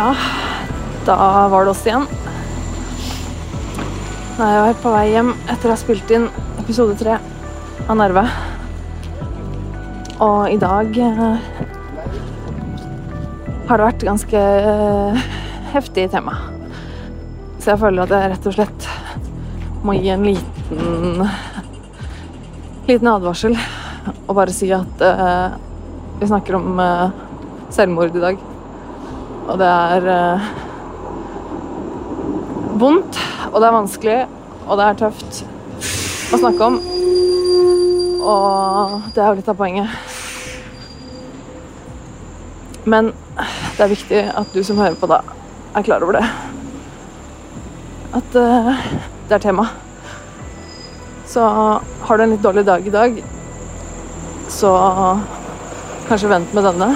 Ja, da var det oss igjen. Nå er jeg på vei hjem etter å ha spilt inn episode tre av Nerve. Og i dag eh, har det vært ganske eh, heftig tema. Så jeg føler at jeg rett og slett må gi en liten liten advarsel og bare si at eh, vi snakker om eh, selvmord i dag. Og det er eh, vondt, og det er vanskelig, og det er tøft å snakke om. Og det er jo litt av poenget. Men det er viktig at du som hører på, da, er klar over det. At eh, det er tema. Så har du en litt dårlig dag i dag, så kanskje vent med denne.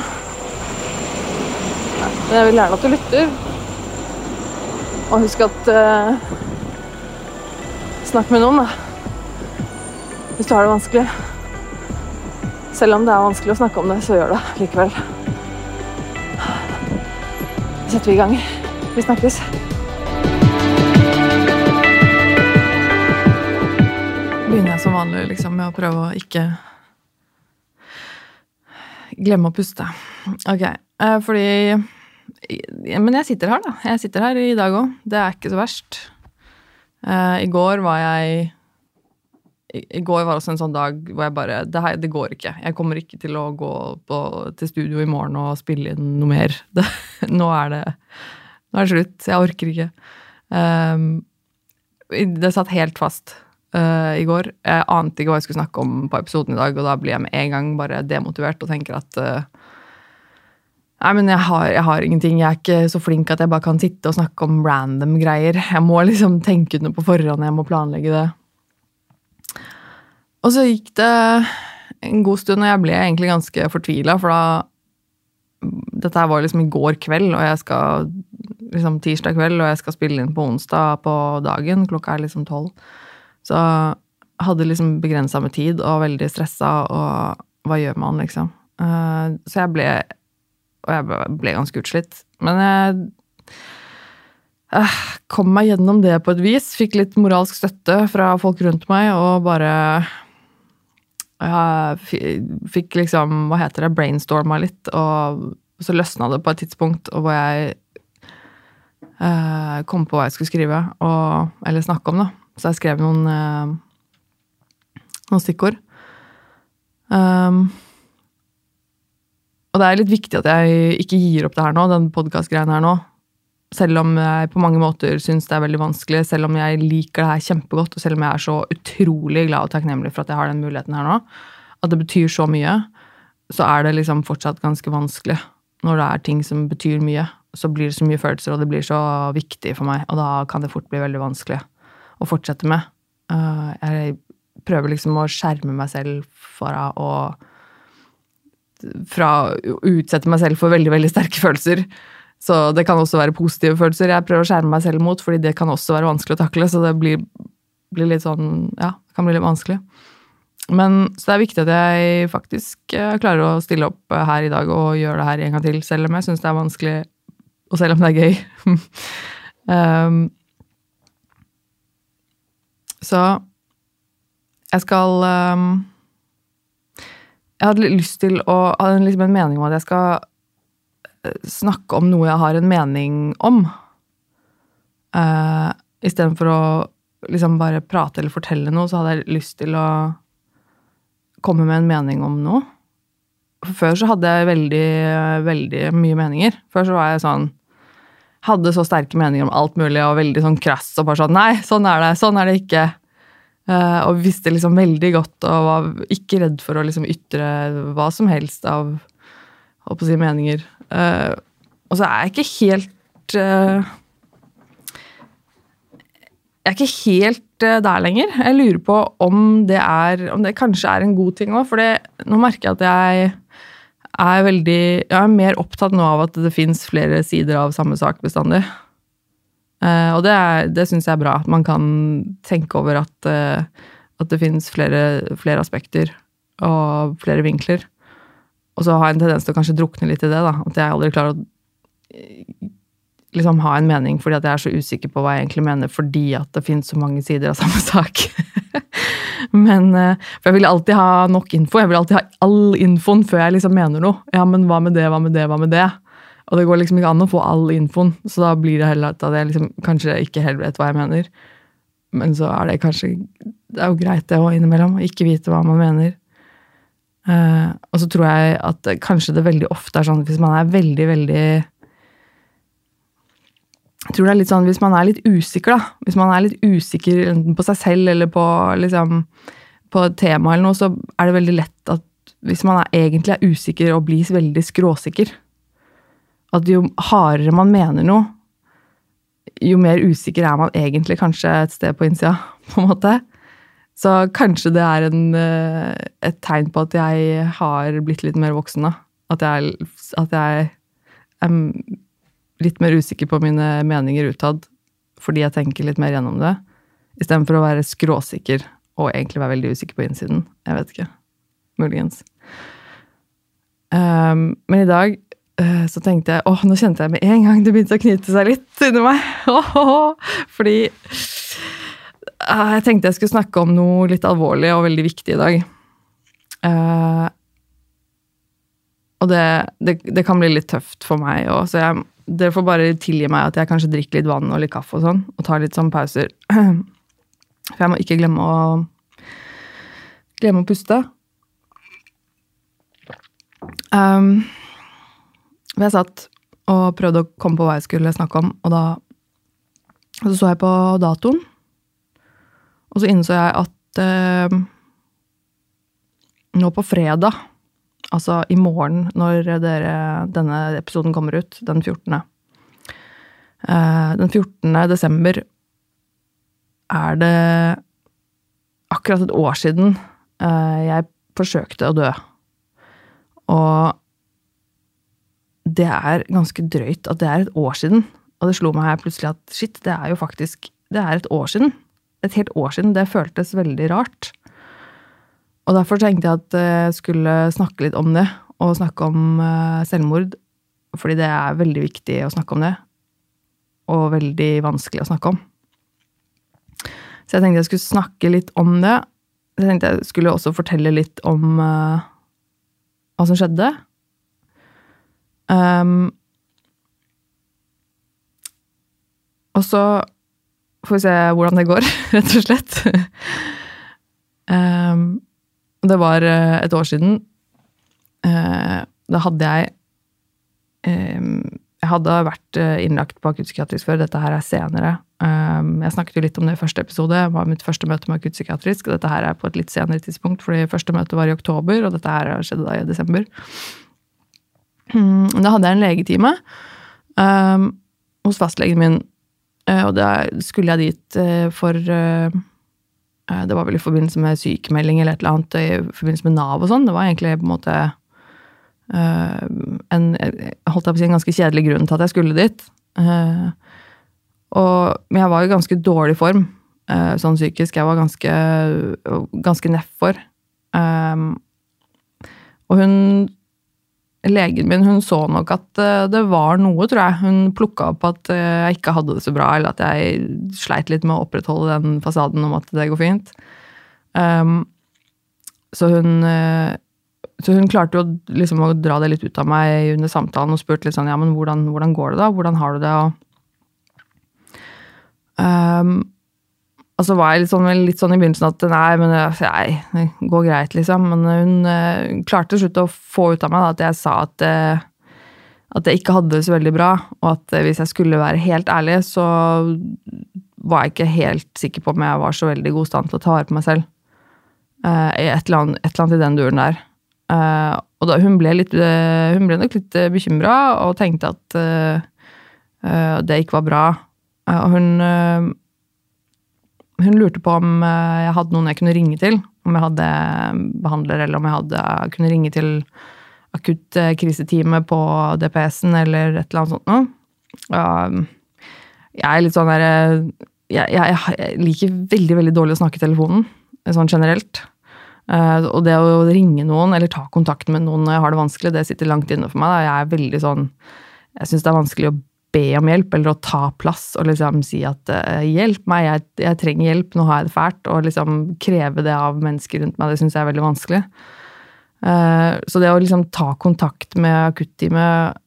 Men jeg vil gjerne at du lytter. Og husk at uh, Snakk med noen, da. Hvis du har det vanskelig. Selv om det er vanskelig å snakke om det, så gjør det likevel. Da setter vi i gang. Vi snakkes. Begynner jeg som vanlig liksom, med å prøve å ikke glemme å puste. Ok, eh, fordi Men jeg sitter her, da. Jeg sitter her i dag òg. Det er ikke så verst. Uh, I går var jeg i, I går var også en sånn dag hvor jeg bare det, her, det går ikke. Jeg kommer ikke til å gå på, til studio i morgen og spille inn noe mer. Det, nå er det Nå er det slutt. Jeg orker ikke. Um, det satt helt fast uh, i går. Jeg ante ikke hva jeg skulle snakke om på episoden i dag, og da blir jeg med en gang bare demotivert og tenker at uh, Nei, men jeg har, jeg har, ingenting. Jeg er ikke så flink at jeg bare kan sitte og snakke om random greier. Jeg må liksom tenke ut noe på forhånd, jeg må planlegge det. Og så gikk det en god stund, og jeg ble egentlig ganske fortvila, for da Dette her var liksom i går kveld, og jeg skal liksom tirsdag kveld, og jeg skal spille inn på onsdag på dagen. Klokka er liksom tolv. Så hadde liksom begrensa med tid og veldig stressa, og hva gjør man, liksom? Eh, så jeg ble og jeg ble ganske utslitt. Men jeg eh, kom meg gjennom det på et vis. Fikk litt moralsk støtte fra folk rundt meg, og bare jeg fikk liksom, hva heter det, brainstorma litt, og så løsna det på et tidspunkt hvor jeg eh, kom på hva jeg skulle skrive, og, eller snakke om, da. Så jeg skrev noen, eh, noen stikkord. Um, og det er litt viktig at jeg ikke gir opp det her nå, den podkast-greien her nå. Selv om jeg på mange måter syns det er veldig vanskelig, selv om jeg liker det her kjempegodt, og selv om jeg er så utrolig glad og takknemlig for at jeg har den muligheten her nå, at det betyr så mye, så er det liksom fortsatt ganske vanskelig. Når det er ting som betyr mye, så blir det så mye følelser, og det blir så viktig for meg, og da kan det fort bli veldig vanskelig å fortsette med. Uh, jeg prøver liksom å skjerme meg selv fra å fra å utsette meg selv for veldig, veldig sterke følelser. Så det kan også være positive følelser jeg prøver å skjerme meg selv mot, fordi det kan også være vanskelig å takle. Så det blir, blir litt sånn Ja, det kan bli litt vanskelig. Men så det er viktig at jeg faktisk eh, klarer å stille opp her i dag og gjøre det her en gang til, selv om jeg syns det er vanskelig, og selv om det er gøy. um, så jeg skal um, jeg hadde lyst til å ha liksom en mening om at jeg skal eh, snakke om noe jeg har en mening om. Uh, Istedenfor å liksom bare prate eller fortelle noe, så hadde jeg lyst til å komme med en mening om noe. Før så hadde jeg veldig, veldig mye meninger. Før så var jeg sånn Hadde så sterke meninger om alt mulig og veldig sånn krass og bare sånn Nei, sånn er det. Sånn er det ikke. Uh, og visste liksom veldig godt og var ikke redd for å liksom ytre hva som helst av å si, meninger. Uh, og så er jeg ikke helt uh, Jeg er ikke helt der lenger. Jeg lurer på om det er Om det kanskje er en god ting òg, for nå merker jeg at jeg er veldig Jeg er mer opptatt nå av at det fins flere sider av samme sak bestandig. Uh, og det, er, det syns jeg er bra. At man kan tenke over at, uh, at det finnes flere, flere, aspekter og flere vinkler. Og så har jeg en tendens til å kanskje drukne litt i det. da, At jeg aldri klarer å liksom ha en mening fordi at jeg er så usikker på hva jeg egentlig mener, fordi at det finnes så mange sider av samme sak. men eh, For jeg vil alltid ha nok info. Jeg vil alltid ha all infoen før jeg liksom mener noe. Ja, men hva med det, hva med det, hva med det? Og det går liksom ikke an å få all infoen, så da blir det heller at jeg liksom kanskje ikke helt vet hva jeg mener. Men så er det kanskje Det er jo greit, det òg, innimellom, å ikke vite hva man mener. Uh, og så tror jeg at kanskje det veldig ofte er sånn hvis man er veldig, veldig jeg tror det er litt sånn hvis man er litt usikker, da. Hvis man er litt usikker enten på seg selv eller på, liksom, på et tema eller noe, så er det veldig lett at hvis man er, egentlig er usikker og blir veldig skråsikker At jo hardere man mener noe, jo mer usikker er man egentlig kanskje et sted på innsida, på en måte. Så kanskje det er en, eh, et tegn på at jeg har blitt litt mer voksen, da. At jeg, at jeg er litt mer usikker på mine meninger utad fordi jeg tenker litt mer gjennom det, istedenfor å være skråsikker og egentlig være veldig usikker på innsiden. Jeg vet ikke. Muligens. Um, men i dag så tenkte jeg åh, nå kjente jeg med en gang det begynte å knyte seg litt inni meg. Fordi uh, jeg tenkte jeg skulle snakke om noe litt alvorlig og veldig viktig i dag. Uh, og det, det, det, kan bli litt tøft for meg òg, så jeg dere får bare tilgi meg at jeg kanskje drikker litt vann og litt kaffe og sånn, og tar litt sånn pauser. For jeg må ikke glemme å glemme å puste. Um, jeg satt og prøvde å komme på hva jeg skulle snakke om, og da og så så jeg på datoen, og så innså jeg at eh, nå på fredag Altså i morgen, når dere, denne episoden kommer ut, den 14. Eh, den 14. desember er det akkurat et år siden eh, jeg forsøkte å dø. Og det er ganske drøyt at det er et år siden. Og det slo meg plutselig at shit, det er jo faktisk Det er et år siden. Et helt år siden. Det føltes veldig rart. Og derfor tenkte jeg at jeg skulle snakke litt om det, og snakke om eh, selvmord. Fordi det er veldig viktig å snakke om det, og veldig vanskelig å snakke om. Så jeg tenkte jeg skulle snakke litt om det. Jeg tenkte jeg skulle også fortelle litt om uh, hva som skjedde. Um, og så får vi se hvordan det går, rett og slett. um, det var eh, et år siden. Uh, da hadde jeg um, Jeg hadde vært innlagt på akuttpsykiatrisk før. Dette her er senere. Jeg snakket jo litt om det i første episode. Det var mitt første møte med akuttpsykiatrisk. Dette her er på et litt senere tidspunkt, fordi første møte var i oktober, og dette her skjedde da i desember. Da hadde jeg en legetime um, hos fastlegen min, og da skulle jeg dit for uh, Eh, det var vel i forbindelse med sykemelding eller et eller annet, i forbindelse med Nav og sånn. Det var egentlig på en måte uh, en, holdt jeg på å si, en ganske kjedelig grunn til at jeg skulle dit. Uh, og, men jeg var i ganske dårlig form uh, sånn psykisk. Jeg var ganske, ganske nedfor. Um, og hun legen min hun så nok at eh, det var noe, tror jeg. Hun plukka opp at eh, jeg ikke hadde det så bra, eller at jeg sleit litt med å opprettholde den fasaden om at det går fint. Um, så hun eh, så hun klarte jo liksom å dra det litt ut av meg under samtalen og spurte litt sånn ja, men hvordan, hvordan går det da? Hvordan har du det? Og, um, og så var jeg litt sånn, litt sånn, i begynnelsen at nei, men nei, det går greit, liksom. Men hun uh, klarte til slutt å få ut av meg da, at jeg sa at, uh, at jeg ikke hadde det så veldig bra. Og at hvis jeg skulle være helt ærlig, så var jeg ikke helt sikker på om jeg var så veldig god stand til å ta vare på meg selv. et eller, annet, et eller, annet, i den duren der. og da, hun, ble litt, hun ble nok litt bekymra og tenkte at det ikke var bra. og hun hun lurte på om eh, jeg hadde noen jeg kunne ringe til. Om jeg hadde behandler, eller om jeg hadde, kunne ringe til akutt kriseteamet på DPS-en eller et eller annet sånt noe. Jeg er litt sånn derre jeg, jeg, jeg, liker veldig, veldig dårlig å snakke i telefonen, sånn generelt. Og det å ringe noen eller ta kontakt med noen når jeg har det vanskelig, det sitter langt inne for meg. Da. Jeg er veldig sånn Jeg syns det er vanskelig å be om hjelp, eller å ta plass og liksom si at uh, 'hjelp meg, jeg, jeg, trenger hjelp, nå har jeg det fælt', og liksom kreve det av mennesker rundt meg, det syns jeg er veldig vanskelig. Uh, så det å liksom ta kontakt med akutteamet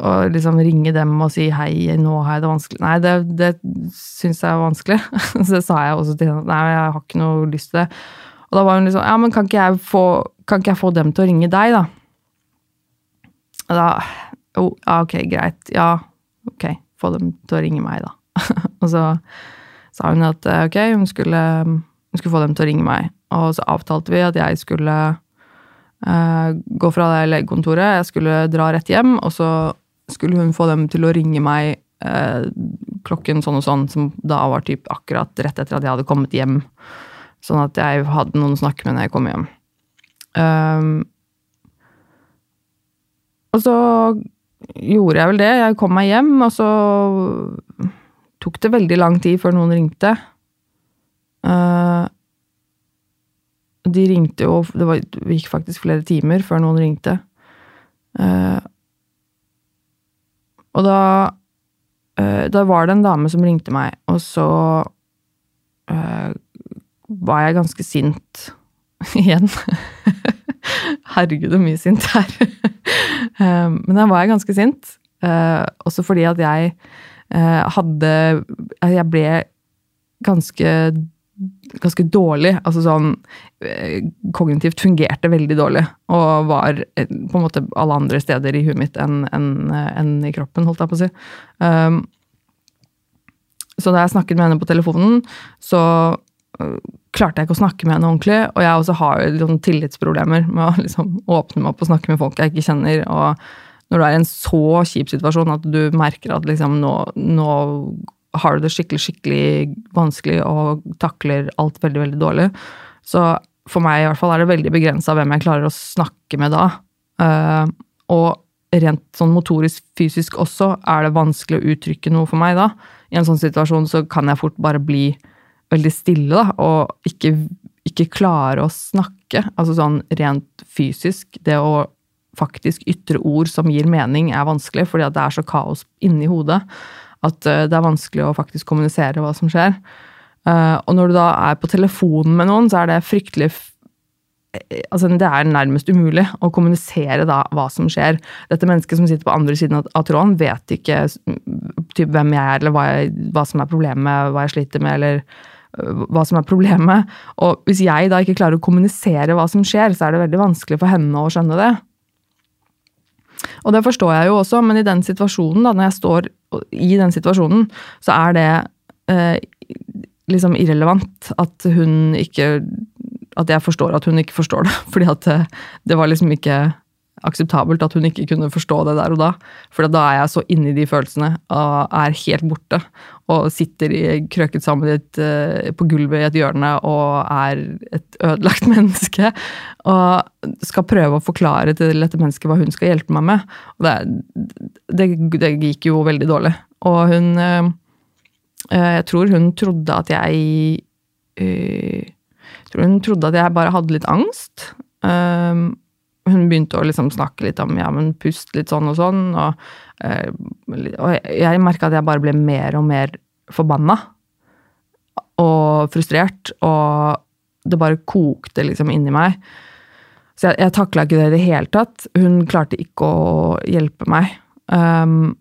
og liksom ringe dem og si 'hei, nå har jeg det vanskelig' Nei, det, det syns jeg er vanskelig. så det sa jeg også til henne. Nei, jeg har ikke noe lyst til det. Og da var hun liksom Ja, men kan ikke jeg få, ikke jeg få dem til å ringe deg, da? Og da Jo, ja, ok, greit. Ja, ok, få dem til å ringe meg, da. og så sa hun at eh, ok, hun skulle, hun skulle, få dem til å ringe meg. Og så avtalte vi at jeg skulle uh, gå fra det legekontoret, jeg skulle dra rett hjem, og så skulle hun få dem til å ringe meg uh, klokken sånn og sånn, som da var typ akkurat rett etter at jeg hadde kommet hjem. Sånn at jeg hadde noen å snakke med når jeg kom hjem. Um, og så gjorde jeg vel det. Jeg kom meg hjem, og så tok det veldig lang tid før noen ringte. Uh, de ringte jo Det, var, det, gikk faktisk flere timer før noen ringte. Uh, og da uh, Da var det en dame som ringte meg, og så var jeg ganske sint igjen. Herregud, så mye sint her. Men da var jeg ganske sint. Også fordi at jeg Eh, hadde Jeg ble ganske ganske dårlig. Altså sånn eh, Kognitivt fungerte veldig dårlig. Og var eh, på en måte alle andre steder i huet mitt enn en, en i kroppen, holdt jeg på å si. Um, så da jeg snakket med henne på telefonen, så klarte jeg ikke å snakke med henne ordentlig. Og jeg også har noen tillitsproblemer med å liksom, åpne meg opp og snakke med folk jeg ikke kjenner. og når du er i en så kjip situasjon at du merker at liksom nå, nå har du det skikkelig, skikkelig vanskelig og takler alt veldig, veldig dårlig. Så for meg i hvert fall er det veldig begrensa hvem jeg klarer å snakke med da. Uh, og rent sånn motorisk, fysisk også, er det vanskelig å uttrykke noe for meg da. I en sånn situasjon så kan jeg fort bare bli veldig stille, da, og ikke, ikke klare å snakke. Altså sånn rent fysisk. Det å faktisk ytre ord som gir mening, er vanskelig, fordi at det er så kaos inni hodet at eh, det er vanskelig å faktisk kommunisere hva som skjer. Eh, og når du da er på telefonen med noen, så er det fryktelig altså Det er nærmest umulig å kommunisere da hva som skjer. Dette mennesket som sitter på andre siden av tråden, vet ikke typ, hvem jeg er, eller hva, jeg, hva som er problemet, hva jeg sliter med, eller hva som er problemet. Og hvis jeg da ikke klarer å kommunisere hva som skjer, så er det veldig vanskelig for henne å skjønne det. Og det forstår jeg jo også, men i den situasjonen, da, når jeg står i den situasjonen, så er det eh, liksom irrelevant at hun ikke At jeg forstår at hun ikke forstår det. Fordi at det, det var liksom ikke akseptabelt at hun ikke kunne forstå det der og da. For da er jeg så inni de følelsene og er helt borte. Og sitter i, krøket sammen et, uh, på gulvet i et hjørne og er et ødelagt menneske. Og skal prøve å forklare til dette mennesket hva hun skal hjelpe meg med. Det, det, det gikk jo veldig dårlig. Og hun uh, Jeg tror hun trodde at jeg Jeg tror hun trodde at jeg bare hadde litt angst. Um, hun begynte å liksom snakke litt om ja, men pust litt sånn og sånn. Og, eh, og jeg merka at jeg bare ble mer og mer forbanna. Og frustrert. Og det bare kokte liksom inni meg. Så jeg, jeg takla ikke det i det hele tatt. Hun klarte ikke å hjelpe meg. Um,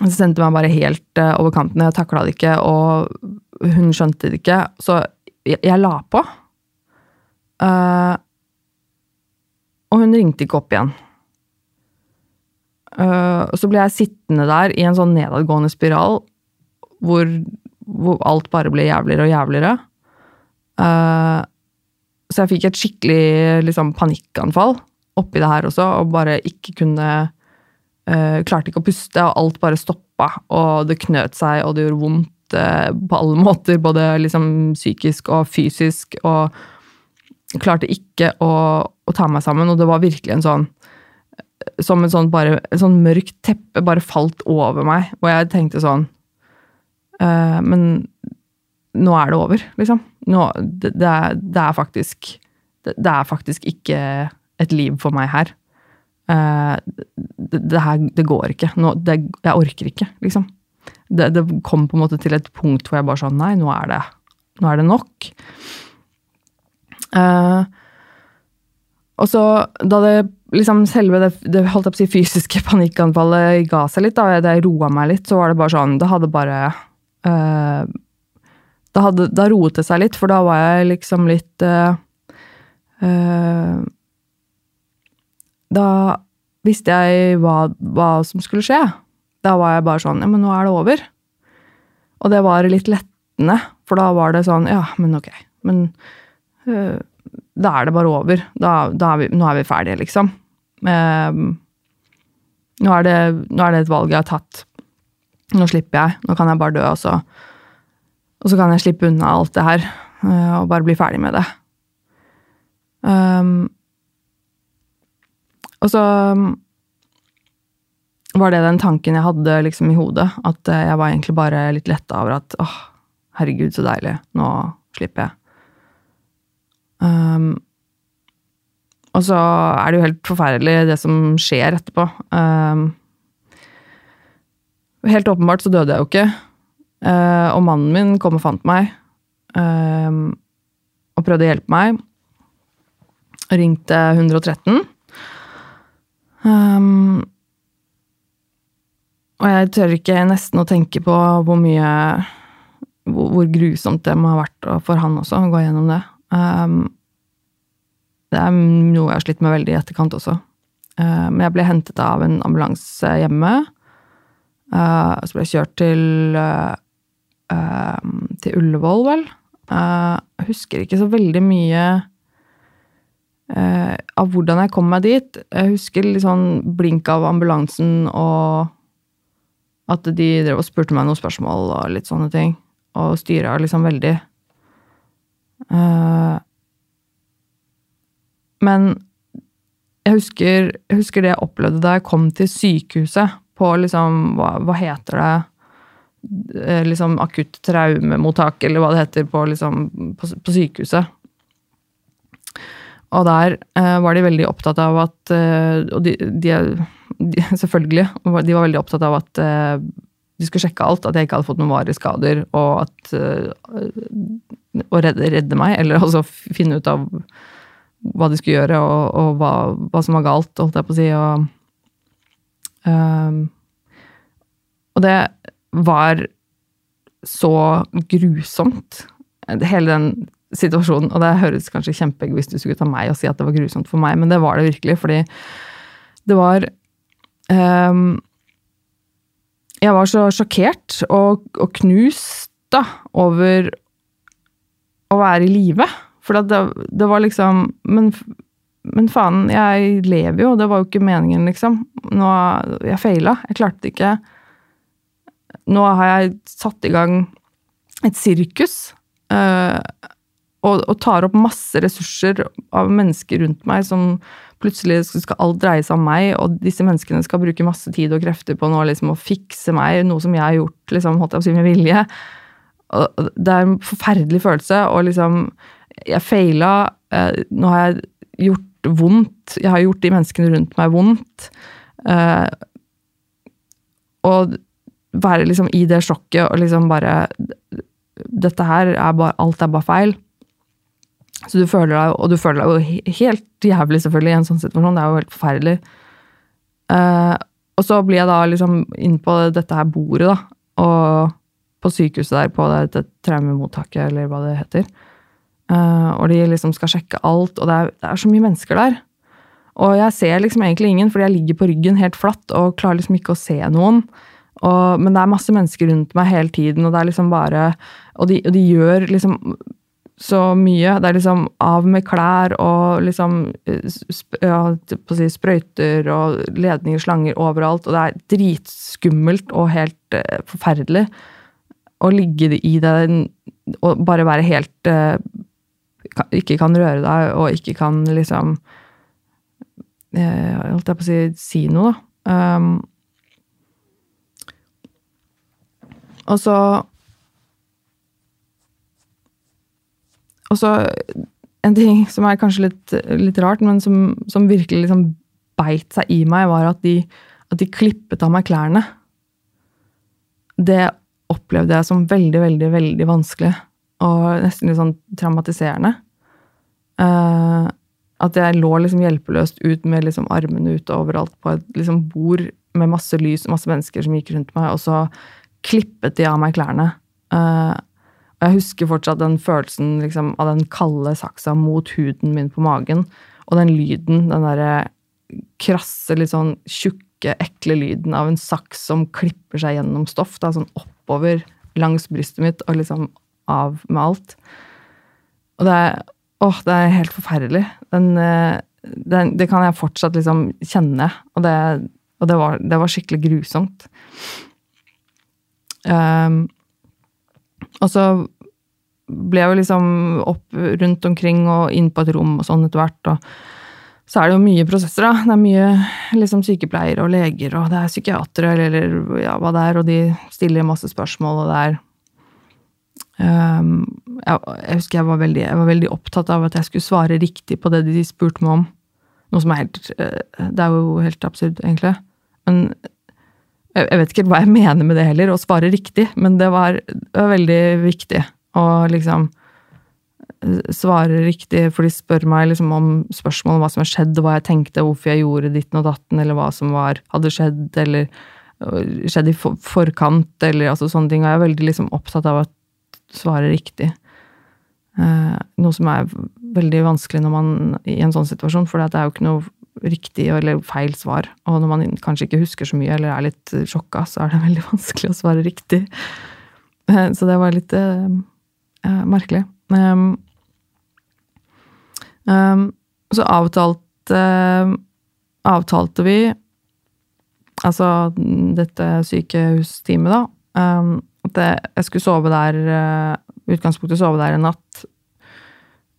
så sendte meg bare helt uh, over kanten. Jeg takla det ikke, og hun skjønte det ikke. Så jeg, jeg la på. Uh, og hun ringte ikke opp igjen. Uh, så ble jeg sittende der i en sånn nedadgående spiral hvor, hvor alt bare ble jævligere og jævligere. Uh, så jeg fikk et skikkelig liksom, panikkanfall oppi det her også, og bare ikke kunne uh, Klarte ikke å puste, og alt bare stoppa, og det knøt seg, og det gjorde vondt på alle måter, både liksom psykisk og fysisk, og klarte ikke å, å, ta meg sammen, og det var virkelig en sånn Som en sånn bare en sånn mørkt teppe bare falt over meg, og jeg tenkte sånn uh, Men nå er det over, liksom. Nå, det, det, er, det, er, faktisk det, det, er faktisk ikke et liv for meg her. Uh, det, her det går ikke. Nå, jeg orker ikke, liksom. Det, kom på en måte til et punkt hvor jeg bare sånn Nei, nå er det, nå er det nok. Eh, og så, da det liksom selve det, det holdt jeg på å si, fysiske panikkanfallet ga seg litt, da jeg roa meg litt, så var det bare sånn Det hadde bare uh, da, hadde, da roet det seg litt, for da var jeg liksom litt uh, uh, Da visste jeg hva, hva, som skulle skje. Da var jeg bare sånn Ja, men nå er det over. Og det var litt lettende, for da var det sånn Ja, men ok. Men da er det bare over. Da, da er vi, nå er vi ferdige, liksom. Eh, nå, er det, nå, er det, et valg jeg har tatt. Nå slipper jeg. Nå kan jeg bare dø, og så, og så kan jeg slippe unna alt det her. Eh, og bare bli ferdig med det. Um, og så var det den tanken jeg hadde liksom i hodet. At jeg var egentlig bare litt letta over at åh, herregud, så deilig. Nå slipper jeg. Um, og så er det jo helt forferdelig, det som skjer etterpå. Um, helt åpenbart så døde jeg jo ikke. Uh, og mannen min kom og fant meg. Um, og prøvde å hjelpe meg. Ringte 113. Um, og jeg tør ikke nesten å tenke på hvor mye Hvor, hvor grusomt det må ha vært for han også, å gå gjennom det. Um, det er noe jeg har slitt med veldig i etterkant også. Uh, men jeg ble hentet av en ambulanse hjemme. Uh, så ble jeg kjørt til, uh, til Ullevål, vel. jeg husker ikke så veldig mye av hvordan jeg kom meg dit. Jeg husker litt sånn blink av ambulansen og at de drev og spurte meg noen spørsmål og litt sånne ting. Og styra liksom veldig. Uh, men jeg husker, jeg husker, det jeg opplevde da jeg kom til sykehuset på liksom Hva, hva heter det? Eh, liksom akutt traumemottak, eller hva det heter på, liksom, på, på sykehuset. Og der eh, var de veldig opptatt av at eh, Og de, de, de, Selvfølgelig. De var veldig opptatt av at eh, de skulle sjekke alt. At jeg ikke hadde fått noen varige skader. Og at eh, Å redde, redde, meg, eller altså finne ut av hva de skulle gjøre, og, og hva, hva, som var galt, holdt jeg på å si. Og, um, og det var så grusomt, hele den situasjonen. Og det høres kanskje kjempeegoistisk ut av meg å si at det var grusomt for meg, men det var det virkelig, fordi det var um, Jeg var så sjokkert og, og knust da, over å være i live. For det, det, var liksom men, men, faen, jeg lever jo, det var jo ikke meningen, liksom. Nå, jeg feila. Jeg klarte det ikke. Nå har jeg satt i gang et sirkus. Øh, og, og, tar opp masse ressurser av mennesker rundt meg som plutselig skal alt dreie seg om meg, og disse menneskene skal bruke masse tid og krefter på nå liksom, å fikse meg, noe som jeg har gjort liksom, holdt jeg på å si, med vilje. Det er en forferdelig følelse. og liksom jeg feila. Eh, nå har jeg gjort vondt. Jeg har gjort de menneskene rundt meg vondt. Eh, og være liksom i det sjokket og liksom bare Dette her er bare Alt er bare feil. Så du føler deg, og du føler deg jo helt jævlig, selvfølgelig, i en sånn situasjon. Det er jo helt forferdelig. Uh, og så blir jeg da liksom inn på dette her bordet, da. Og på sykehuset der, på dette traumemottaket, eller hva det heter. Uh, og de liksom skal sjekke alt, og det er, det er, så mye mennesker der. Og jeg ser liksom egentlig ingen, fordi jeg ligger på ryggen helt flatt og klarer liksom ikke å se noen. Og, men det er masse mennesker rundt meg hele tiden, og det er liksom bare Og de, og de gjør liksom så mye. Det er liksom av med klær og liksom ja, si, sprøyter og ledninger, slanger overalt. Og det er dritskummelt og helt uh, forferdelig å ligge i den og bare være helt uh, ikke kan røre deg, og ikke kan liksom eh, Holdt jeg på å si si noe, da. Um, og så Og så en ting som er kanskje litt, litt rart, men som, som virkelig liksom beit seg i meg, var at de, at de klippet av meg klærne. Det opplevde jeg som veldig, veldig, veldig vanskelig. Og nesten litt sånn traumatiserende. Uh, at jeg lå liksom hjelpeløst ut med liksom armene ute overalt på et liksom bord med masse lys og masse mennesker som gikk rundt meg, og så klippet de av meg klærne. Uh, og jeg husker fortsatt den følelsen liksom, av den kalde saksa mot huden min på magen, og den lyden, den derre krasse, litt sånn tjukke, ekle lyden av en saks som klipper seg gjennom stoff, da, sånn oppover langs brystet mitt og liksom av med alt. Og det er Åh, det er helt forferdelig. Den, eh, den, det kan jeg fortsatt liksom kjenne, og det, og det, var, det var, skikkelig grusomt. Um, og så ble jeg jo liksom opp rundt omkring og inn på et rom og sånn etter hvert. og så er det jo mye prosesser, da. Det er mye liksom, sykepleiere og leger, og det er psykiatere eller, ja, hva det er, og de stiller masse spørsmål, og det er um, jeg, jeg, husker jeg var, veldig, jeg var, veldig, opptatt av at jeg skulle svare riktig på det de spurte meg om. Noe som er helt uh, Det er jo helt absurd, egentlig. Men jeg, jeg vet ikke hva jeg mener med det heller, å svare riktig, men det var, det var veldig viktig å liksom svare riktig, for de spør meg liksom om spørsmål om hva som har skjedd, og hva jeg tenkte, hvorfor jeg gjorde ditten og datten, eller hva som var, hadde skjedd, eller skjedd i forkant, eller altså sånne ting. Og jeg er veldig liksom opptatt av å svare riktig. Eh, noe som er veldig vanskelig når man i en sånn situasjon, for det er jo ikke noe riktig eller feil svar. Og når man kanskje ikke husker så mye eller er litt sjokka, så er det veldig vanskelig å svare riktig. Eh, så det var litt eh, eh, merkelig. Um, um, så avtalte, avtalte vi Altså dette sykehusteamet, da. Um, at jeg skulle sove der I utgangspunktet sove der en natt.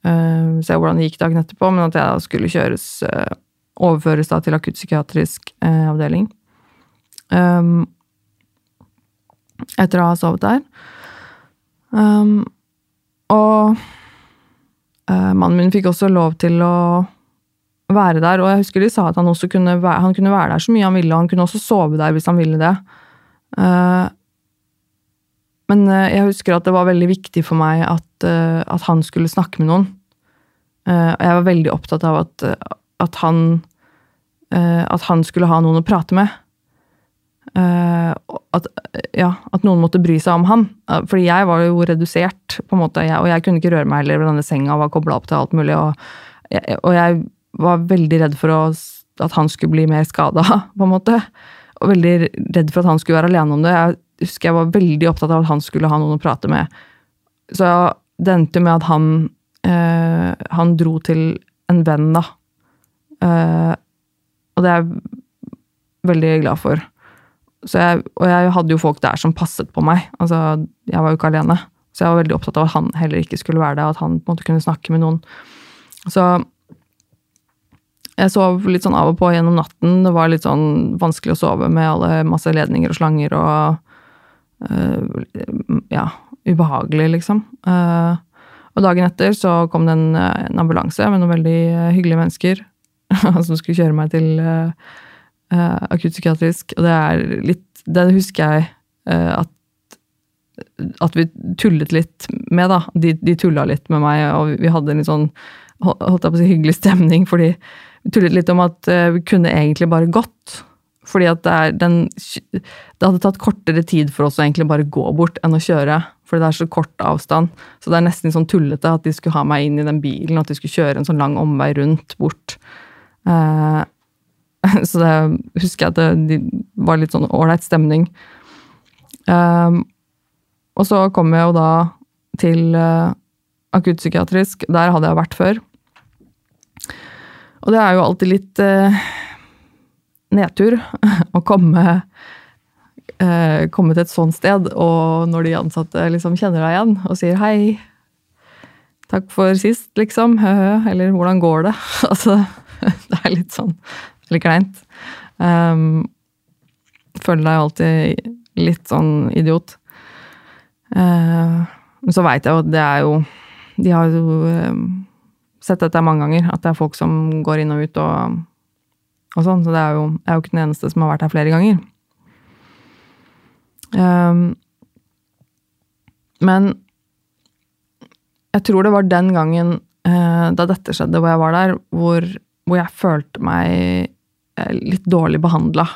Uh, se hvordan det gikk dagen etterpå, men at jeg da skulle kjøres uh, Overføres da til akuttpsykiatrisk uh, avdeling. Um, etter å ha sovet der. Um, og mannen min fikk også lov til å være der, og jeg husker de sa at han også kunne være, han kunne være der så mye han ville, og han kunne også sove der hvis han ville det. Uh, men uh, jeg husker at det var veldig viktig for meg at, at han skulle snakke med noen. og jeg var veldig opptatt av at, at han at han skulle ha noen å prate med. Uh, at, ja, at, noen måtte bry seg om han. Uh, fordi jeg var jo redusert, på en måte, og jeg kunne ikke røre meg heller denne senga, var kobla opp til alt mulig. Og jeg, og jeg var veldig redd for å, at han skulle bli mer skada, på en måte. Og veldig redd for at han skulle være alene om det. Jeg husker jeg var veldig opptatt av at han skulle ha noen å prate med. Så det endte med at han, uh, han dro til en venn, da. og det er jeg veldig glad for. Jeg, og jeg hadde jo folk der som passet på meg. Altså, jeg var jo ikke alene. Så jeg var veldig opptatt av at han heller ikke skulle være det, at han på en måte kunne snakke med noen. Så jeg sov litt sånn av og på gjennom natten. Det var litt sånn vanskelig å sove med alle masse ledninger og slanger og øh, Ja, ubehagelig, liksom. Uh, og dagen etter så kom det en, en ambulanse med noen veldig hyggelige mennesker som skulle kjøre meg til uh, uh, akuttpsykiatrisk, og det er litt Det husker jeg uh, at at vi tullet litt med, da. De, de tulla litt med meg, og vi hadde en litt sånn holdt jeg på å si, hyggelig stemning, fordi vi tullet litt om at uh, vi kunne egentlig bare gått. Fordi at det den Det hadde tatt kortere tid for oss å egentlig bare gå bort enn å kjøre. Fordi det er så kort avstand. Så det er nesten sånn tullete at de skulle ha meg inn i den bilen, og at de skulle kjøre en sånn lang omvei rundt bort. Uh, Så det husker jeg at det var litt sånn ålreit stemning. Um, og så kom jeg jo da til uh, akuttpsykiatrisk. Der hadde jeg vært før. Og det er jo alltid litt uh, nedtur å komme, uh, komme til et sånt sted, og når de ansatte liksom kjenner deg igjen og sier hei, takk for sist, liksom, eller hvordan går det? altså, det er litt sånn eller kleint. Um, føler deg alltid litt sånn idiot. Uh, men så veit jeg jo at det er jo De har jo um, sett dette mange ganger, at det er folk som går inn og ut og og sånn, så det er jo, jeg er jo ikke den eneste som har vært her flere ganger. Um, men jeg tror det var den gangen uh, da dette skjedde, hvor jeg var der, hvor, hvor jeg følte meg uh, litt dårlig behandla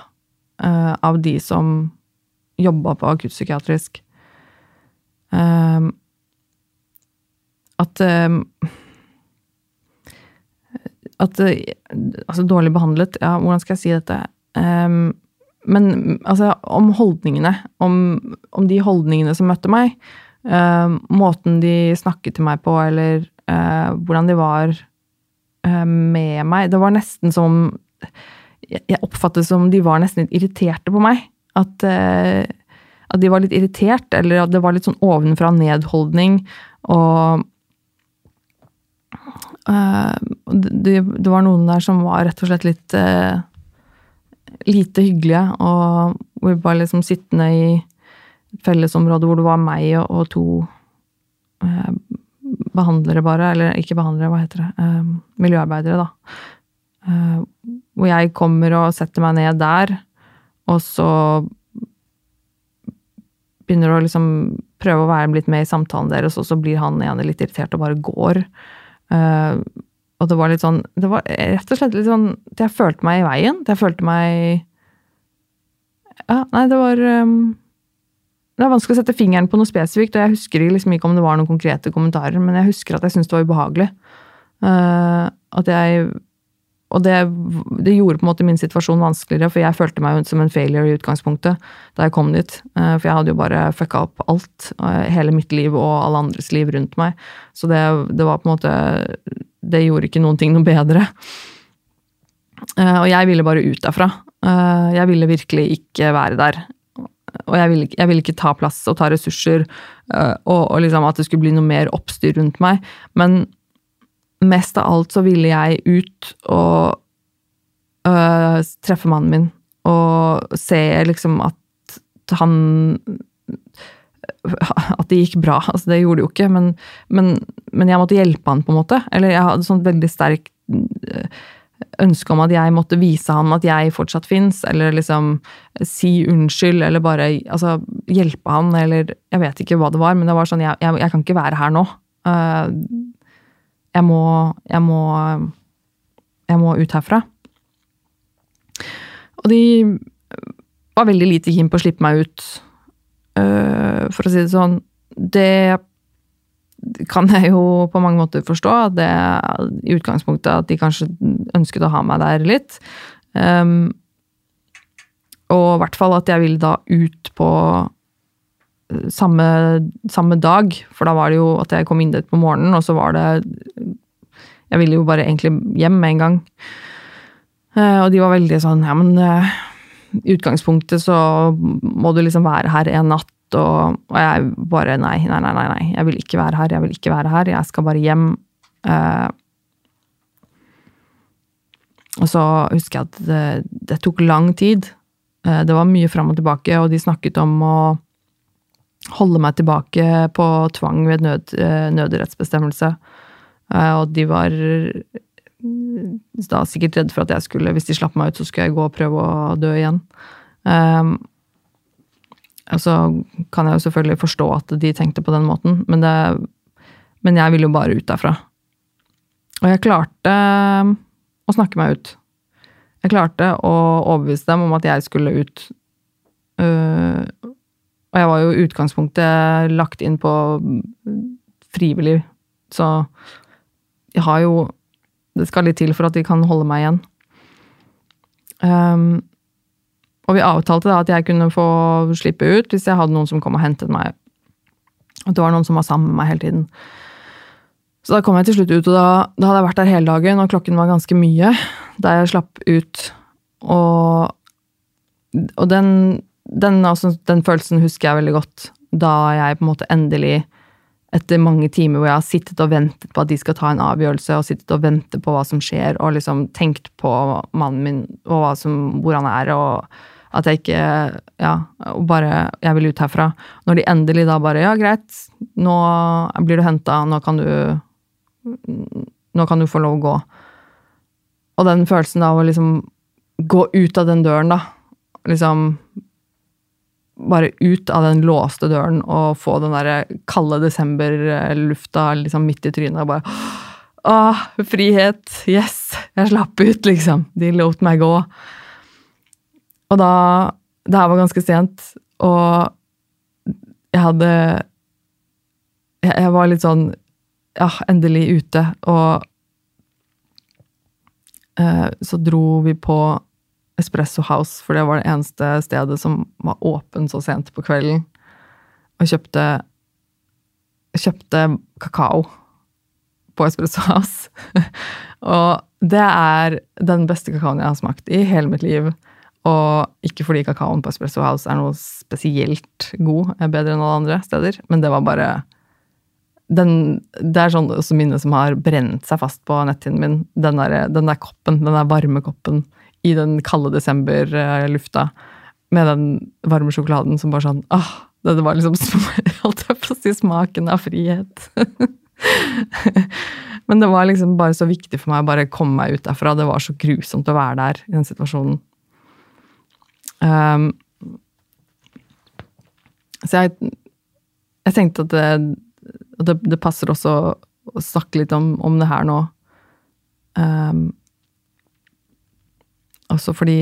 uh, av de som jobba på akuttpsykiatrisk. Um, at um, At Altså, dårlig behandlet Ja, hvordan skal jeg si dette? Um, men altså, om holdningene. Om, om, de holdningene som møtte meg. Uh, måten de snakket til meg på, eller uh, hvordan de var uh, med meg. Det var nesten som Jeg oppfattet som de var nesten litt irriterte på meg. At, eh, at, de var litt irritert, eller at det var litt sånn ovenfra nedholdning. Og det, det, var noen der som var rett og slett litt lite hyggelige, og vi var liksom sittende i et fellesområde hvor det var meg og, og to uh, behandlere, bare. Eller ikke behandlere, hva heter det? Eh, miljøarbeidere, da. Hvor jeg kommer og setter meg ned der, og så begynner å liksom prøve å være litt med i samtalen deres, og så blir han ene litt irritert og bare går. Uh, og det var litt sånn Det var rett og slett litt sånn Jeg følte meg i veien. Jeg følte meg Ja, nei, det var um, Det er vanskelig å sette fingeren på noe spesifikt, og jeg husker liksom ikke om det var noen konkrete kommentarer, men jeg husker at jeg syntes det var ubehagelig. Uh, at jeg og det, det, gjorde på en måte min situasjon vanskeligere, for jeg følte meg som en failure i utgangspunktet da jeg kom dit. Uh, for jeg hadde jo bare fucka opp alt. Uh, hele mitt liv og alle andres liv rundt meg. Så det, det var på en måte det gjorde ikke noen ting noe bedre. Uh, og jeg ville bare ut derfra. Jeg ville virkelig ikke være der. Og jeg ville, jeg ville ikke ta plass og ta ressurser, og, og, liksom at det skulle bli noe mer oppstyr rundt meg. Men mest av alt så ville jeg ut og treffe mannen min. Og se liksom at han at det gikk bra. Altså, det gjorde det jo ikke, men, men, men, jeg måtte hjelpe han, på en måte. Eller jeg hadde sånn veldig sterk eh, ønske om at jeg måtte vise han at jeg fortsatt fins, eller liksom si unnskyld, eller bare altså, hjelpe han, eller Jeg vet ikke hva det var, men det var sånn Jeg, jeg, jeg kan ikke være her nå. Uh, jeg må Jeg må Jeg må ut herfra. Og de var veldig lite keen på å slippe meg ut Eh, for å si det sånn, det kan jeg jo på mange måter forstå. Det i utgangspunktet at de kanskje ønsket å ha meg der litt. Um, og i hvert fall at jeg ville da ut på samme, samme, dag. For da var det jo at jeg kom inn dit på morgenen, og så var det Jeg ville jo bare egentlig hjem med en gang. Uh, og de var veldig sånn Ja, men i utgangspunktet så må du liksom være her en natt, og, og, jeg bare nei, nei, nei, nei, jeg vil ikke være her, jeg vil ikke være her, jeg skal bare hjem. Uh, og så husker jeg at det, det tok lang tid. Uh, det var mye fram og tilbake, og de snakket om å holde meg tilbake på tvang ved nød, uh, nødrettsbestemmelse. og de var da sikkert redd for at jeg skulle, hvis de slapp meg ut, så skulle jeg gå og prøve å dø igjen. Og så kan jeg jo selvfølgelig forstå at de tenkte på den måten, men, det, men jeg ville jo bare ut derfra. Og jeg klarte å snakke meg ut. Jeg klarte å overbevise dem om at jeg skulle ut. Uh, og jeg var jo i utgangspunktet lagt inn på frivillig, så jeg har jo det skal litt til for at de kan holde meg igjen. Um, og vi avtalte da at jeg kunne få slippe ut hvis jeg hadde noen som kom og hentet meg. At det var noen som var sammen med meg hele tiden. Så da kom jeg til slutt ut, og da, da hadde jeg vært der hele dagen, og klokken var ganske mye da jeg slapp ut. Og, og den, den, altså, den følelsen husker jeg veldig godt. Da jeg på en måte endelig etter mange timer hvor jeg har sittet og ventet på at de skal ta en avgjørelse, og sittet og ventet på hva som skjer, og liksom tenkt på mannen min og som, hvor han er, og at jeg ikke Ja, og bare Jeg vil ut herfra. Når de endelig da bare Ja, greit, nå blir du henta, nå kan du Nå kan du få lov å gå. Og den følelsen da å liksom gå ut av den døren, da. Liksom Bare ut av den låste døren og få den derre kalde desemberlufta liksom midt i trynet og bare Åh, frihet! Yes! Jeg slapp ut, liksom. De lot meg gå. Og da Det her var ganske sent, og jeg hadde Jeg, jeg var litt sånn Ja, endelig ute, og eh, så dro vi på Espresso House, for det var det eneste stedet som var åpent så sent på kvelden, og kjøpte kjøpte kakao på Espresso House. og det er den beste kakaoen jeg har smakt i hele mitt liv. Og ikke fordi kakaoen på Espresso House er noe spesielt god, er bedre enn alle andre steder, men det var bare den, Det er sånn også minne som har brent seg fast på netthinnen min. Den der, den der koppen, den der varme koppen i den kalde desemberlufta med den varme sjokoladen som bare sånn åh, det, var liksom Holdt jeg på å si smaken av frihet. Men det var liksom bare så viktig for meg å bare komme meg ut derfra. Det var så grusomt å være der i den situasjonen. Um, så jeg, jeg, tenkte at det, det, det, passer også å snakke litt om, om det her nå. Um, også fordi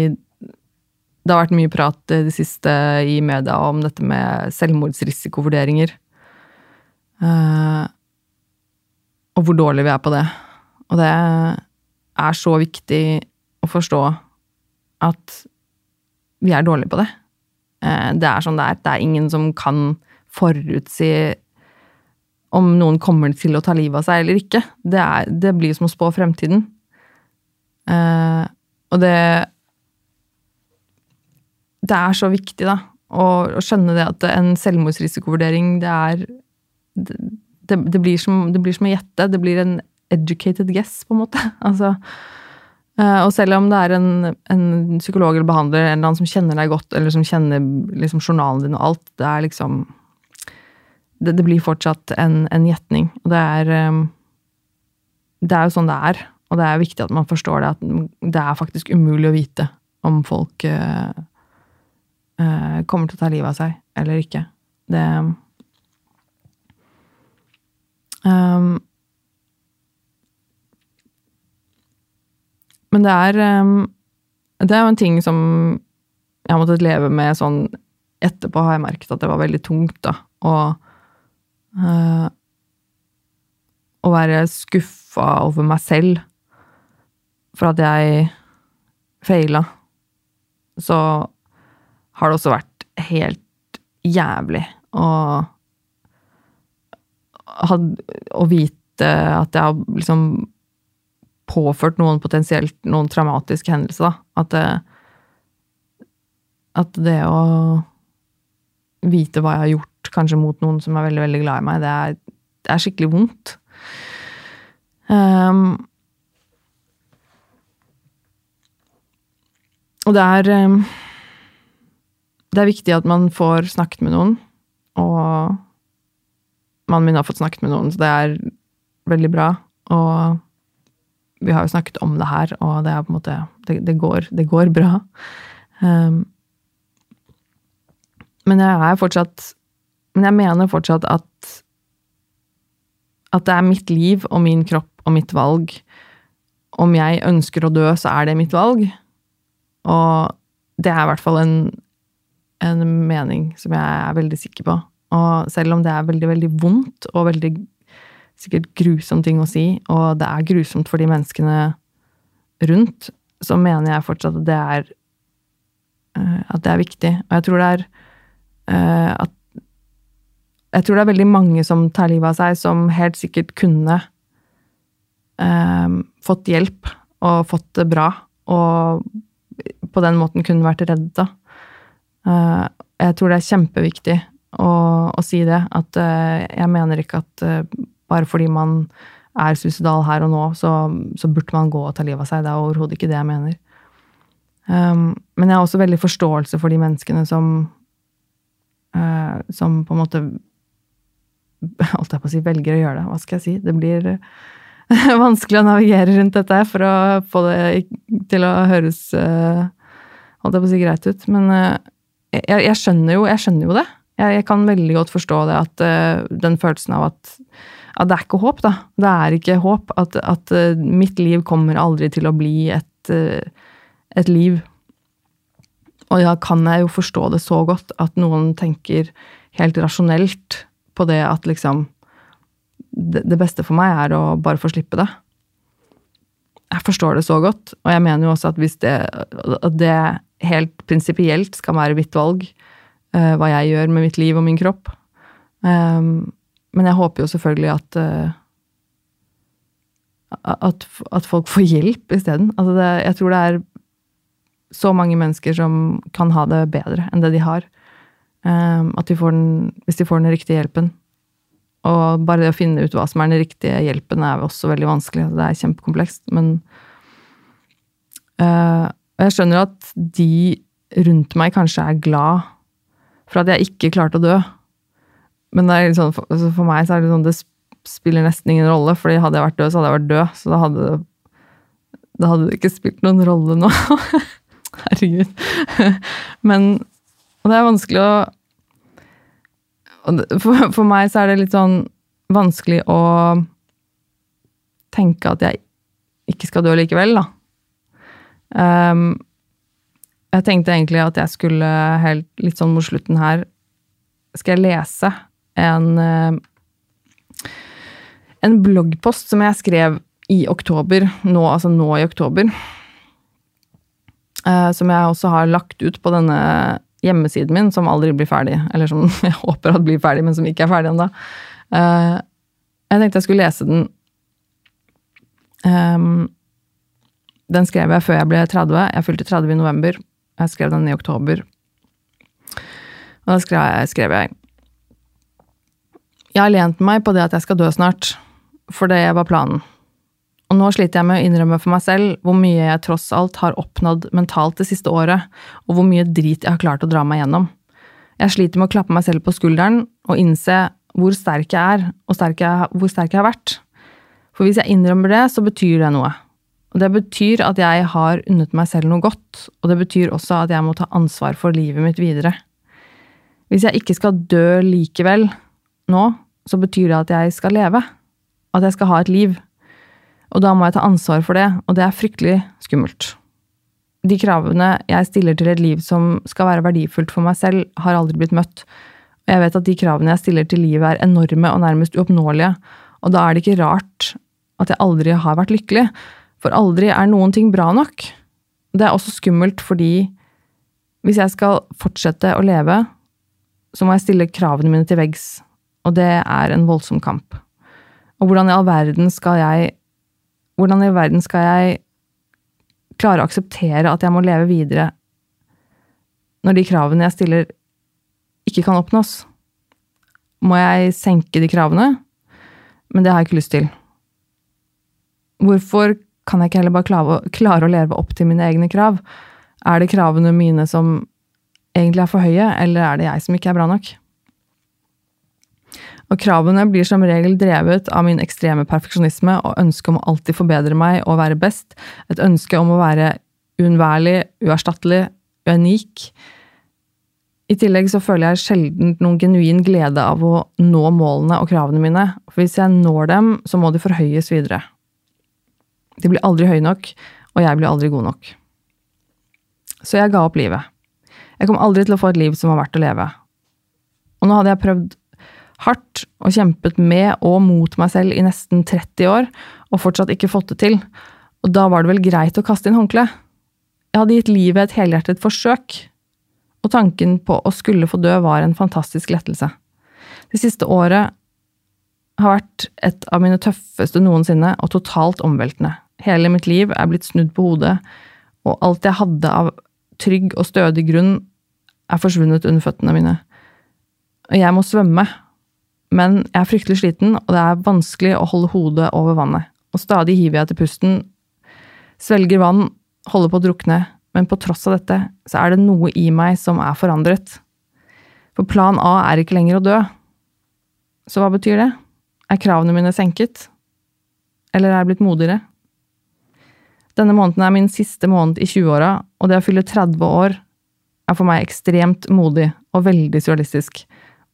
det har vært mye prat det siste i media om dette med selvmordsrisikovurderinger. Uh, og hvor dårlig vi er på det. Og det er så viktig å forstå at vi er dårlige på det. Uh, det er sånn det er. Det er ingen som kan forutsi om noen kommer til å ta livet av seg eller ikke. Det, er, det blir som å spå fremtiden. Eh, og det Det er så viktig, da, å, å skjønne det at en selvmordsrisikovurdering, det er det, det, blir som, det, blir som, å gjette. Det blir en educated guess, på en måte. Altså, uh, og selv om det er en, en, psykolog eller behandler en eller annen som kjenner deg godt, eller som kjenner liksom, journalen din og alt, det er liksom Det, det blir fortsatt en, en gjetning. Og det er um, Det er jo sånn det er. Og det er viktig at man forstår det, at det er faktisk umulig å vite om folk uh, uh, kommer til å ta livet av seg eller ikke. Det Um, men det er um, Det er jo en ting som jeg har måttet leve med sånn Etterpå har jeg merket at det var veldig tungt, da. Og uh, å være skuffa over meg selv for at jeg feila. Så har det også vært helt jævlig å å vite at jeg har liksom påført noen potensielt noen traumatiske hendelser, da. At det, at det å vite hva jeg har gjort, kanskje mot noen som er veldig, veldig glad i meg, det er, det er skikkelig vondt. Um, og det er um, Det er viktig at man får snakket med noen, og mannen min har fått snakket med noen, så det er veldig bra. Og vi har jo snakket om det her, og det er på en måte Det, det, går, det går, bra. Um, men jeg er fortsatt Men jeg mener fortsatt at at det er mitt liv og min kropp og mitt valg. Om jeg ønsker å dø, så er det mitt valg. Og det er i hvert fall en, en mening som jeg er veldig sikker på. Og selv om det er veldig, veldig vondt og veldig sikkert grusom ting å si, og det er grusomt for de menneskene rundt, så mener jeg fortsatt at det er uh, at det er viktig. Og jeg tror det er uh, at Jeg tror det er veldig mange som tar livet av seg, som helt sikkert kunne uh, fått hjelp og fått det bra, og på den måten kunne vært redda. jeg tror det er kjempeviktig å, å si det. At uh, jeg mener ikke at uh, bare fordi man er suicidal her og nå, så, så, burde man gå og ta livet av seg. Det er overhodet ikke det jeg mener. Um, men jeg har også veldig forståelse for de menneskene som Som på en måte Holdt jeg på å si velger å gjøre det. Hva skal jeg si? Det blir vanskelig å navigere rundt dette for å få det til å høres uh, holdt jeg på å si greit ut. Men uh, jeg, jeg, skjønner jo, jeg, skjønner jo, det. Jeg, jeg, kan veldig godt forstå det, at uh, den følelsen av at, at, det er ikke håp, da. Det er ikke håp. At, at mitt liv kommer aldri til å bli et, et liv. Og da kan jeg jo forstå det så godt at noen tenker helt rasjonelt på det at liksom det beste for meg er å bare få slippe det. Jeg forstår det så godt, og jeg mener jo også at hvis det, at det helt prinsipielt skal være mitt valg, uh, hva jeg gjør med mitt liv og min kropp. Um, men jeg håper jo selvfølgelig at uh, at, at, folk får hjelp isteden. Altså jeg tror det er så mange mennesker som kan ha det bedre enn det de har. Um, at de får den, hvis de får den riktige hjelpen. Og bare det å finne ut hva som er den riktige hjelpen, er også veldig vanskelig. Det er kjempekomplekst. Men uh, jeg skjønner at de rundt meg kanskje er glad for at jeg ikke klarte å dø. Men sånn, for, altså for, meg så er det sånn det spiller nesten ingen rolle, fordi hadde jeg vært død, så hadde jeg vært død. Så da hadde, da hadde det ikke spilt noen rolle nå. Herregud. Men Og det er vanskelig å for, for, meg så er det litt sånn vanskelig å tenke at jeg ikke skal dø likevel, da. Um, jeg tenkte egentlig at jeg skulle helt litt sånn mot slutten her Skal jeg lese en uh, en bloggpost som jeg skrev i oktober, nå, altså nå i oktober. Uh, som jeg også har lagt ut på denne hjemmesiden min, som aldri blir ferdig. Eller som jeg håper at blir ferdig, men som ikke er ferdig ennå. Uh, jeg tenkte jeg skulle lese den. Um, den skrev jeg før jeg ble 30. Jeg fylte 30 i november. Jeg skrev den i oktober. Og da skrev jeg, skrev jeg Jeg har lent meg på det at jeg skal dø snart, for det var planen. Og nå sliter jeg med å innrømme for meg selv hvor mye jeg tross alt har oppnådd mentalt det siste året, og hvor mye drit jeg har klart å dra meg gjennom. Jeg sliter med å klappe meg selv på skulderen og innse hvor sterk jeg er, og sterk jeg, hvor sterk jeg har vært. For hvis jeg innrømmer det, så betyr det noe. Og det betyr at jeg har unnet meg selv noe godt, og det betyr også at jeg må ta ansvar for livet mitt videre. Hvis jeg ikke skal dø likevel nå, så betyr det at jeg skal leve. At jeg skal ha et liv. Og da må jeg ta ansvar for det, og det er fryktelig skummelt. De kravene jeg stiller til et liv som skal være verdifullt for meg selv, har aldri blitt møtt. Og jeg vet at de kravene jeg stiller til livet er enorme og nærmest uoppnåelige, og da er det ikke rart at jeg aldri har vært lykkelig, for aldri er noen ting bra nok. Det er også skummelt fordi hvis jeg skal fortsette å leve, så må jeg stille kravene mine til veggs, og det er en voldsom kamp. Og hvordan i all verden skal jeg hvordan i all verden skal jeg klare å akseptere at jeg må leve videre når de kravene jeg stiller, ikke kan oppnås? Må jeg senke de kravene? Men det har jeg ikke lyst til. Hvorfor kan jeg ikke heller bare klare, klare å leve opp til mine egne krav? Er det kravene mine som egentlig er for høye, eller er det jeg som ikke er bra nok? Og kravene blir som regel drevet av min ekstreme perfeksjonisme og ønske om å alltid forbedre meg og være best, et ønske om å være uunnværlig, uerstattelig, unik. I tillegg så føler jeg sjelden noen genuin glede av å nå målene og kravene mine, for hvis jeg når dem, så må de forhøyes videre. De blir aldri høye nok, og jeg blir aldri god nok. Så jeg ga opp livet. Jeg kom aldri til å få et liv som var verdt å leve. Og nå hadde jeg prøvd hardt og kjempet med og mot meg selv i nesten 30 år, og fortsatt ikke fått det til. Og da var det vel greit å kaste inn håndkleet? Jeg hadde gitt livet et helhjertet forsøk, og tanken på å skulle få dø var en fantastisk lettelse. Det siste året har vært et av mine tøffeste noensinne, og totalt omveltende. Hele mitt liv er blitt snudd på hodet, og alt jeg hadde av trygg og stødig grunn, er forsvunnet under føttene mine. Og jeg må svømme men jeg er fryktelig sliten, og det er vanskelig å holde hodet over vannet. Og stadig hiver jeg til pusten, svelger vann, holder på å drukne, men på tross av dette så er det noe i meg som er forandret. For plan A er ikke lenger å dø. Så hva betyr det? Er kravene mine senket? eller er jeg blitt modigere? Denne måneden er min siste måned i 20-åra, og det å fylle 30 år er for meg ekstremt modig og veldig surrealistisk,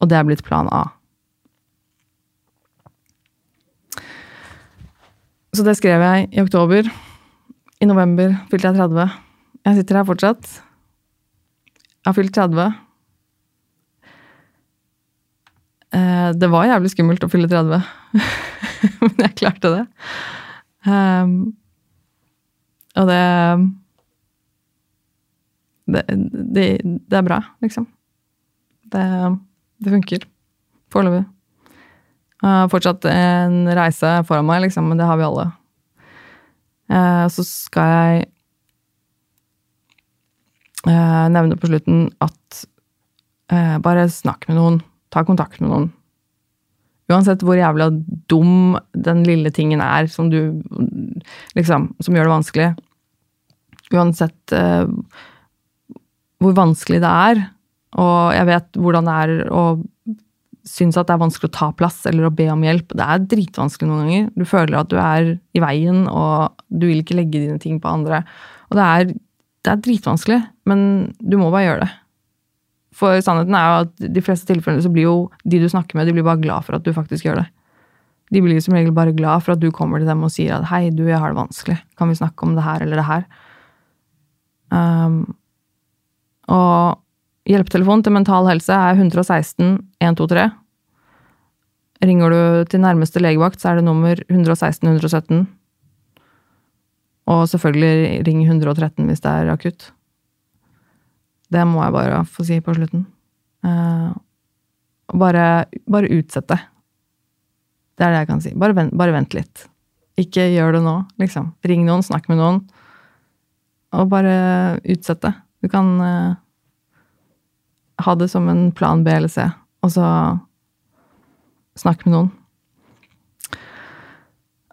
og det er blitt plan A. Så det skrev jeg i oktober. I november fylte jeg 30. Jeg sitter her fortsatt. Jeg har fylt 30. Eh, Det var jævlig skummelt å fylle 30, men jeg klarte det. Og det det, det det er bra, liksom. Det, det funker. Foreløpig. Fortsatt en reise foran meg, liksom, men det har vi alle. Eh, Så skal jeg eh, nevne på slutten at eh, bare snakk med noen. Ta kontakt med noen. Uansett hvor jævla dum den lille tingen er som du Liksom, som gjør det vanskelig. Uansett eh, hvor vanskelig det er, og jeg vet hvordan det er å synes at det er vanskelig å ta plass eller å be om hjelp. Det er dritvanskelig noen ganger. Du føler at du er i veien, og du vil ikke legge dine ting på andre. Og det er, det er dritvanskelig, men du må bare gjøre det. For sannheten er jo at de fleste tilfellene så blir jo de du snakker med, de blir bare glad for at du faktisk gjør det. De blir som regel bare glad for at du kommer til dem og sier at 'hei, du, jeg har det vanskelig. Kan vi snakke om det her eller det her?' Um, og hjelpetelefonen til Mental Helse er 116 123. Ringer du til nærmeste legevakt, så er det nummer 116 117. Og selvfølgelig ring 113 hvis det er akutt. Det må jeg bare få si på slutten. Eh, bare, bare utsett det. Det er det jeg kan si. Bare vent, bare vent litt. Ikke gjør det nå, liksom. Ring noen, snakk med noen. Og bare utsett det. Du kan uh, ha det som en plan B eller C, og så snakk med noen.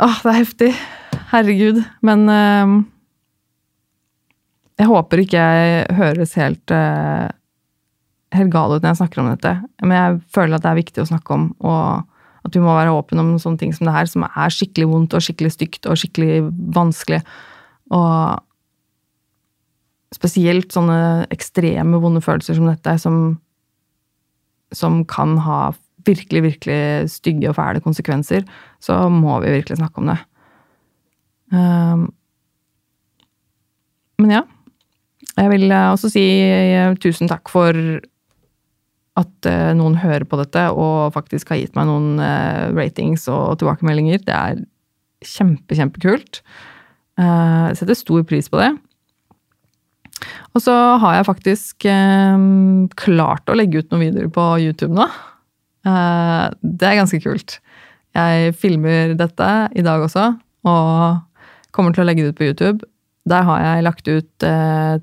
Åh, det er heftig. Herregud. Men eh, jeg håper ikke jeg høres helt, eh, helt gal ut når jeg snakker om dette. Men jeg føler at det er viktig å snakke om, og at vi må være åpne om sånne ting som det her, som er skikkelig vondt og skikkelig stygt og skikkelig vanskelig. Og spesielt sånne ekstreme vonde følelser som dette, som, som kan ha virkelig, virkelig stygge og fæle konsekvenser, så må vi virkelig snakke om det. Um, men ja. Jeg vil også si eh, tusen takk for at eh, noen hører på dette og faktisk har gitt meg noen eh, ratings og tilbakemeldinger. Det er kjempe, kjempekult. Jeg setter stor pris på det. Og så har jeg faktisk eh, klart å legge ut noen videoer på YouTube nå. Eh, det er ganske kult. Jeg filmer dette i dag også, og kommer til å legge det ut på YouTube. Der har jeg lagt ut eh,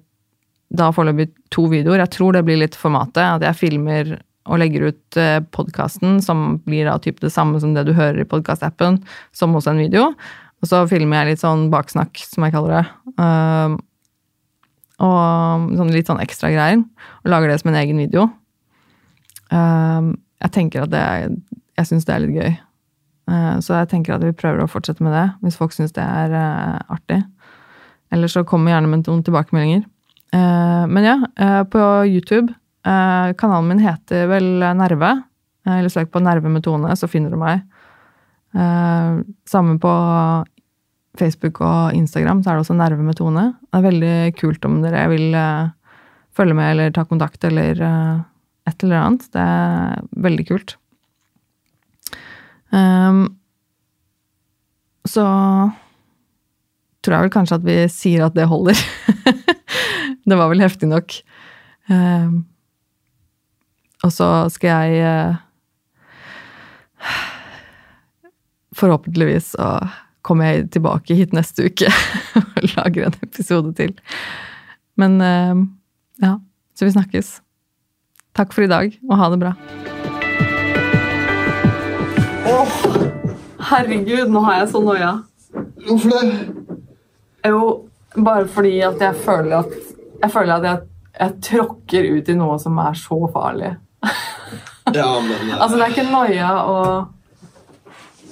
da foreløpig to videoer. Jeg tror det blir litt formatet. At jeg filmer og legger ut eh, podkasten, som blir da typ det samme som det du hører i podkastappen, som hos en video. Og så filmer jeg litt sånn baksnakk, som jeg kaller det. Uh, og sånn litt sånn ekstra greier. Og lager det som en egen video. Um, jeg tenker at det Jeg syns det er litt gøy. Uh, så jeg tenker at vi prøver å fortsette med det, hvis folk syns det er uh, artig. Eller så kommer gjerne med noen tilbakemeldinger. Uh, men ja, på YouTube Kanalen min heter vel Nerve. eller søk på Nerve med Tone, så finner du meg. Sammen på Facebook og Instagram så er det også Nerve med Tone. Det er veldig kult om dere vil følge med eller ta kontakt eller et eller annet. Det er veldig kult. Um, så tror jeg vel kanskje at vi sier at det holder. det var vel heftig nok. Um, og så skal jeg uh, Forhåpentligvis så kommer jeg tilbake hit neste uke og lager en episode til. Men eh, ja, så vi snakkes. Takk for i dag, og ha det bra. Åh, herregud, nå har jeg så noia. Hvorfor det? Jo, bare fordi at jeg føler at jeg føler at jeg, jeg tråkker ut i noe som er så farlig. Ja, men ja. Altså, det er ikke noia å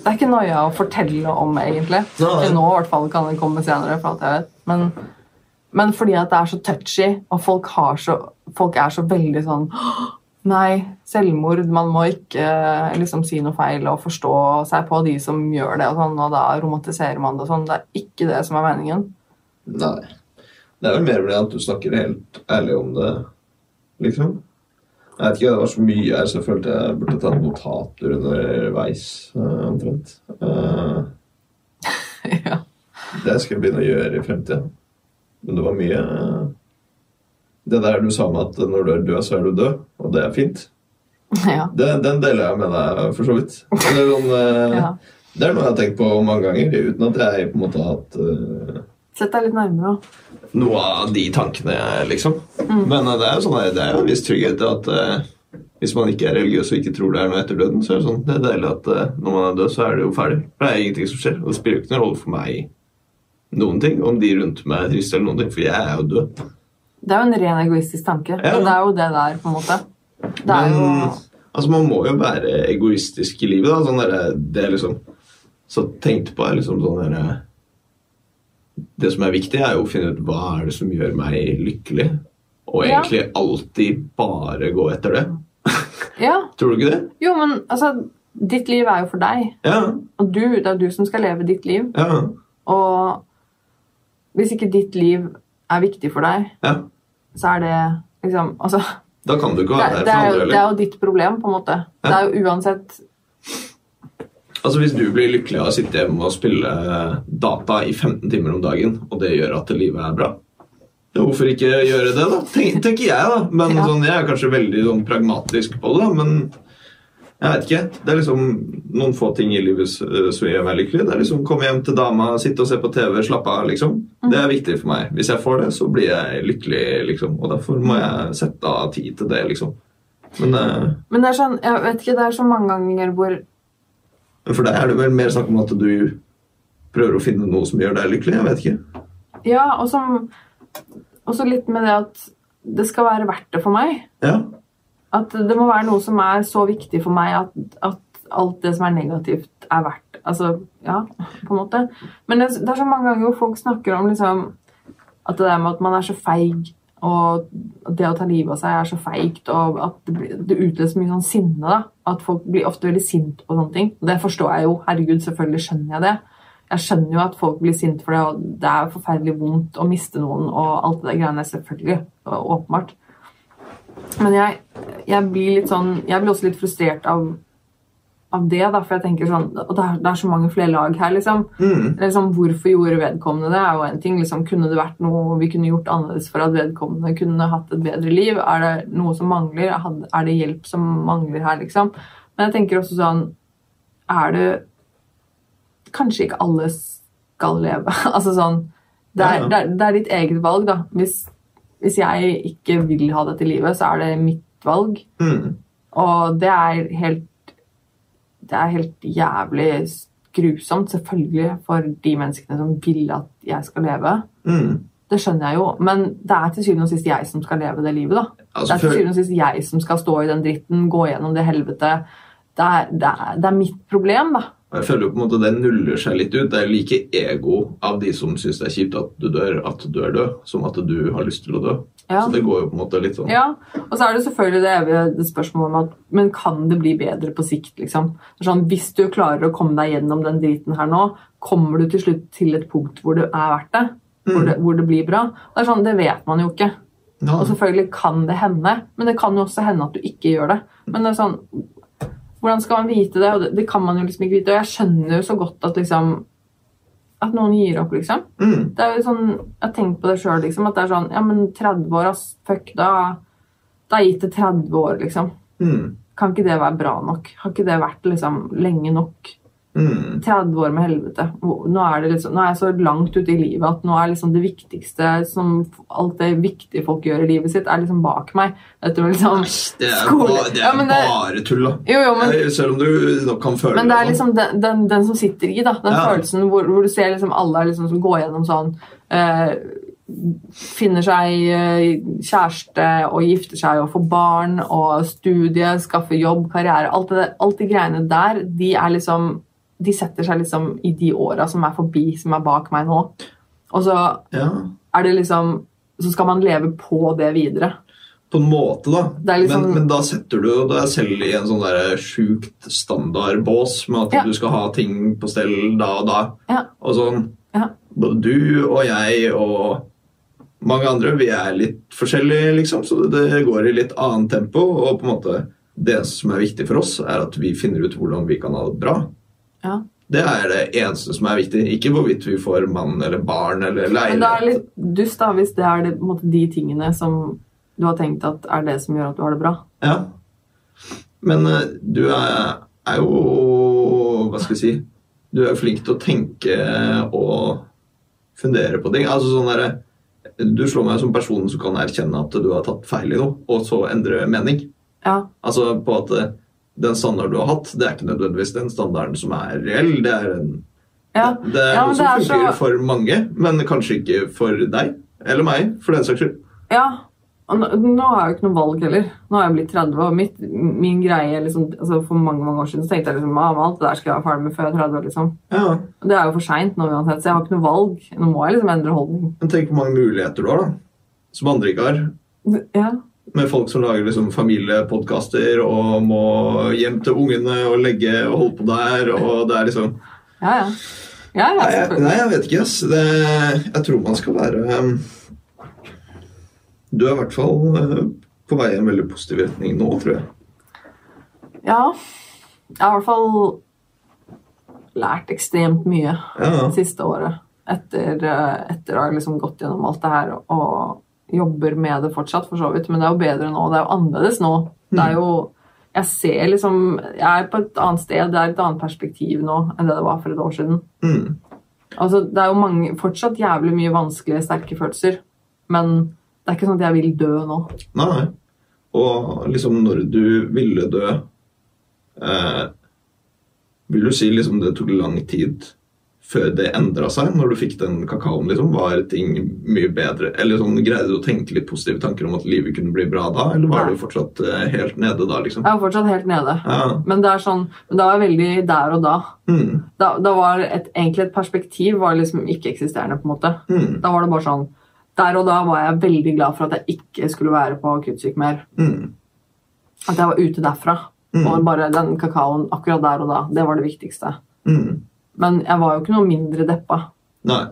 det er ikke noia å fortelle om, egentlig. Til nå i hvert fall kan det komme senere. for alt jeg vet. Men, men fordi at det er så touchy, og folk, har så, folk er så veldig sånn Nei, selvmord. Man må ikke eh, liksom si noe feil og forstå seg på de som gjør det, og, sånn, og da romantiserer man det og sånn. Det er ikke det som er meningen. Nei. Det er vel mer fordi at du snakker helt ærlig om det, liksom. Jeg vet ikke, det var så mye her, så jeg følte jeg burde tatt notater underveis, eh, omtrent. Uh, ja. det skal jeg begynne å gjøre i fremtida. Men det var mye eh, Det der du sa med at når du er død, så er du død, og det er fint, ja. det, den deler jeg med deg, for så vidt. Det er, eh, ja. det er noe jeg har tenkt på mange ganger, uten at jeg på en måte har hatt uh... Sett deg litt nærmere. da. Noe av de tankene, liksom. Men eh, det er, jo sånn, det er jo en viss trygghet i at uh, hvis man ikke er religiøs og ikke tror det er noe etter døden, så er det sånn, det er deilig at uh, når man er død, så er det jo ferdig. Det er ingenting som skjer. Og det spiller jo ikke noen rolle for meg noen ting om de rundt meg er triste eller noen ting, for jeg er jo død. Det er jo en ren egoistisk tanke. Ja. Og det er jo det der, på en måte. Det er jo altså, man må jo være egoistisk i livet, da. Sånn der, det er liksom Så tenkte på er liksom sånn derre Det som er viktig, er jo å finne ut hva er det som gjør meg lykkelig, og Ja. egentlig alltid bare gå etter det. Ja. Tror du ikke det? Jo, men altså Ditt liv er jo for deg. Ja. Og du, det er du som skal leve ditt liv. Ja. Og hvis ikke ditt liv er viktig for deg, ja. så er det liksom Altså, Da kan du ikke være der for andre heller. det er jo ditt problem, på en måte. Det er jo uansett Altså Hvis du blir lykkelig av å sitte hjemme og spille data i 15 timer om dagen, og det gjør at livet er bra, hvorfor ikke gjøre det, da? Tenk, tenker jeg, da. Men Ja. sånn, Jeg er kanskje veldig sånn, pragmatisk på det, men jeg vet ikke. Det er liksom noen få ting i livet som gjør meg lykkelig. Det er liksom Komme hjem til dama, sitte og se på TV, slappe av. liksom. Det er viktig for meg. Hvis jeg får det, så blir jeg lykkelig, liksom. Og derfor må jeg sette av tid til det, liksom. Men uh... Men det er sånn, jeg vet ikke, det er så mange ganger hvor For deg er det vel mer snakk om at du prøver å finne noe som gjør deg lykkelig? Jeg vet ikke. Ja, og så litt med det at det skal være verdt det for meg. Ja. At det må være noe som er så viktig for meg at, at alt det som er negativt, er verdt Altså, ja, på en måte. Men det, det er så mange ganger hvor folk snakker om liksom at det der med at man er så feig, og det å ta livet av seg er så feigt, og at det, utløser mye sånn sinne. da, At folk blir ofte veldig sinte på sånne ting. Og det forstår jeg jo. Herregud, selvfølgelig skjønner jeg det. Jeg skjønner jo at folk blir sinte for det, og det er forferdelig vondt å miste noen, og alt det der greiene selvfølgelig åpenbart. Men jeg, jeg blir litt sånn Jeg blir også litt frustrert av, av det, da, for jeg tenker sånn Og det er, det er så mange flere lag her, liksom. Mm. liksom. Hvorfor gjorde vedkommende det? er jo en ting. Liksom, kunne det vært noe vi kunne gjort annerledes for at vedkommende kunne hatt et bedre liv? Er det noe som mangler? Er det hjelp som mangler her, liksom? Men jeg tenker også sånn Er det Kanskje ikke alle skal leve. altså sånn det er, Ja, ja. det, er, det er ditt eget valg, da. Hvis, hvis jeg ikke vil ha dette livet, så er det mitt valg. Mm. Og det er helt Det er helt jævlig grusomt, selvfølgelig, for de menneskene som vil at jeg skal leve. Mm. Det skjønner jeg jo, men det er til syvende og sist jeg som skal leve det livet. da. Altså, det er til syvende og sist jeg som skal stå i den dritten, gå gjennom det helvete. Det er, det er, det er mitt problem, da. Jeg føler jo på en måte det nuller seg litt ut. Det er like ego av de som syns det er kjipt at du dør, at du er død, som at du har lyst til å dø. Ja. Så det går jo på en måte litt sånn Ja, og så er det selvfølgelig det evige spørsmålet om at Men kan det bli bedre på sikt, liksom? Sånn, hvis du klarer å komme deg gjennom den driten her nå, kommer du til slutt til et punkt hvor det er verdt det? Hvor, Mm. det, hvor det blir bra? Det er sånn, det vet man jo ikke. Ja. Og selvfølgelig kan det hende, men det kan jo også hende at du ikke gjør det. Men det er sånn Hvordan skal man vite det? Og det, det kan man jo liksom ikke vite. Og jeg skjønner jo så godt at liksom At noen gir opp, liksom. Mm. Det er jo sånn, Jeg har tenkt på det sjøl, liksom. At det er sånn Ja, men 30 år, ass. Fuck, da Da er gitt det 30 år, liksom. Mm. Kan ikke det være bra nok? Har ikke det vært liksom lenge nok? Mm. 30 år med helvete. Nå er, det liksom, nå er jeg så langt ute i livet at nå er liksom det viktigste som Alt det viktige folk gjør i livet sitt, er liksom bak meg. Dette med liksom Det er, bare, det er ja, det- bare tull, da. Jo, jo, men Selv om du nok kan føle Men det er sånn. liksom den, den, den som sitter i, da. Den Ja. følelsen hvor, hvor du ser liksom alle liksom som går gjennom sånn eh, Finner seg eh, kjæreste og gifter seg og får barn og studie, skaffer jobb, karriere Alt, det, alt de greiene der, de er liksom de setter seg liksom i de åra som er forbi, som er bak meg nå. Og så Ja. er det liksom Så skal man leve på det videre. På en måte, da. Liksom- men, men da setter du deg selv i en sånn der sjukt standardbås med at Ja. du skal ha ting på stell da og da. Ja. Og sånn Ja. Både du og jeg og mange andre, vi er litt forskjellige, liksom, så det går i litt annet tempo. Og på en måte det som er viktig for oss, er at vi finner ut hvordan vi kan ha det bra. Ja. Det er det eneste som er viktig. Ikke hvorvidt vi får mann eller barn eller Men det er litt dust da, hvis det er det, måte, de tingene som du har tenkt at er det som gjør at du har det bra. Ja. Men eh, du er, er jo Hva skal jeg si Du er flink til å tenke og fundere på ting. Altså sånn derre Du slår meg som personen som kan erkjenne at du har tatt feil i noe, og så endre mening. Ja, Altså på at eh, den standarden du har hatt, det er ikke nødvendigvis den standarden som er reell. Det er, en, ja. det er Ja, noe som det er fungerer så- for mange, men kanskje ikke for deg. Eller meg, for den saks skyld. ja. Og nå, nå har jeg jo ikke noe valg heller. Nå har jeg blitt 30, og mitt, min greie liksom, altså For mange mange år siden så tenkte jeg liksom, ah, alt det der skal jeg være ferdig med før jeg er 30. liksom. Ja, Det er jo for seint nå uansett, så jeg har ikke noe valg. Nå må jeg liksom endre holdning. Men tenk hvor mange muligheter du har, da. Som andre ikke har. Ja, med folk som lager liksom familiepodkaster og må hjem til ungene og legge og holde på der. og det er liksom... ja. ja. ja, ja Nei, nei, jeg vet ikke. ass. Det, jeg tror man skal være um, Du er i hvert fall uh, på vei i en veldig positiv retning nå, tror jeg. Ja. Jeg har i hvert fall lært ekstremt mye Ja, det siste året. Etter, eh, etter å ha liksom gått gjennom alt det her og jobber med det fortsatt, for så vidt. Men det er jo bedre nå. Det er jo annerledes nå. Det er jo Jeg ser liksom Jeg er på et annet sted. Det er et annet perspektiv nå enn det det var for et år siden. Mm. Altså, det er jo mange, fortsatt jævlig mye vanskelige, sterke følelser. Men det er ikke sånn at jeg vil dø nå. Nei, nei. Og liksom når du ville dø eh, Vil du si liksom det tok lang tid før det endra seg, når du fikk den kakaoen? liksom, Var ting mye bedre? Eller sånn, Greide du å tenke litt positive tanker om at livet kunne bli bra da, eller var du fortsatt eh, helt nede da, liksom? Jeg var fortsatt helt nede. Ja. Men det er sånn, men da var jeg veldig der og da. Mm. Da, da var et, egentlig et perspektiv var liksom ikke-eksisterende. på en måte. Mm. Da var det bare sånn Der og da var jeg veldig glad for at jeg ikke skulle være på akuttsyk mer. Mm. At jeg var ute derfra. Mm. Og bare den kakaoen akkurat der og da, det var det viktigste. Mm. Men jeg var jo ikke noe mindre deppa Nei.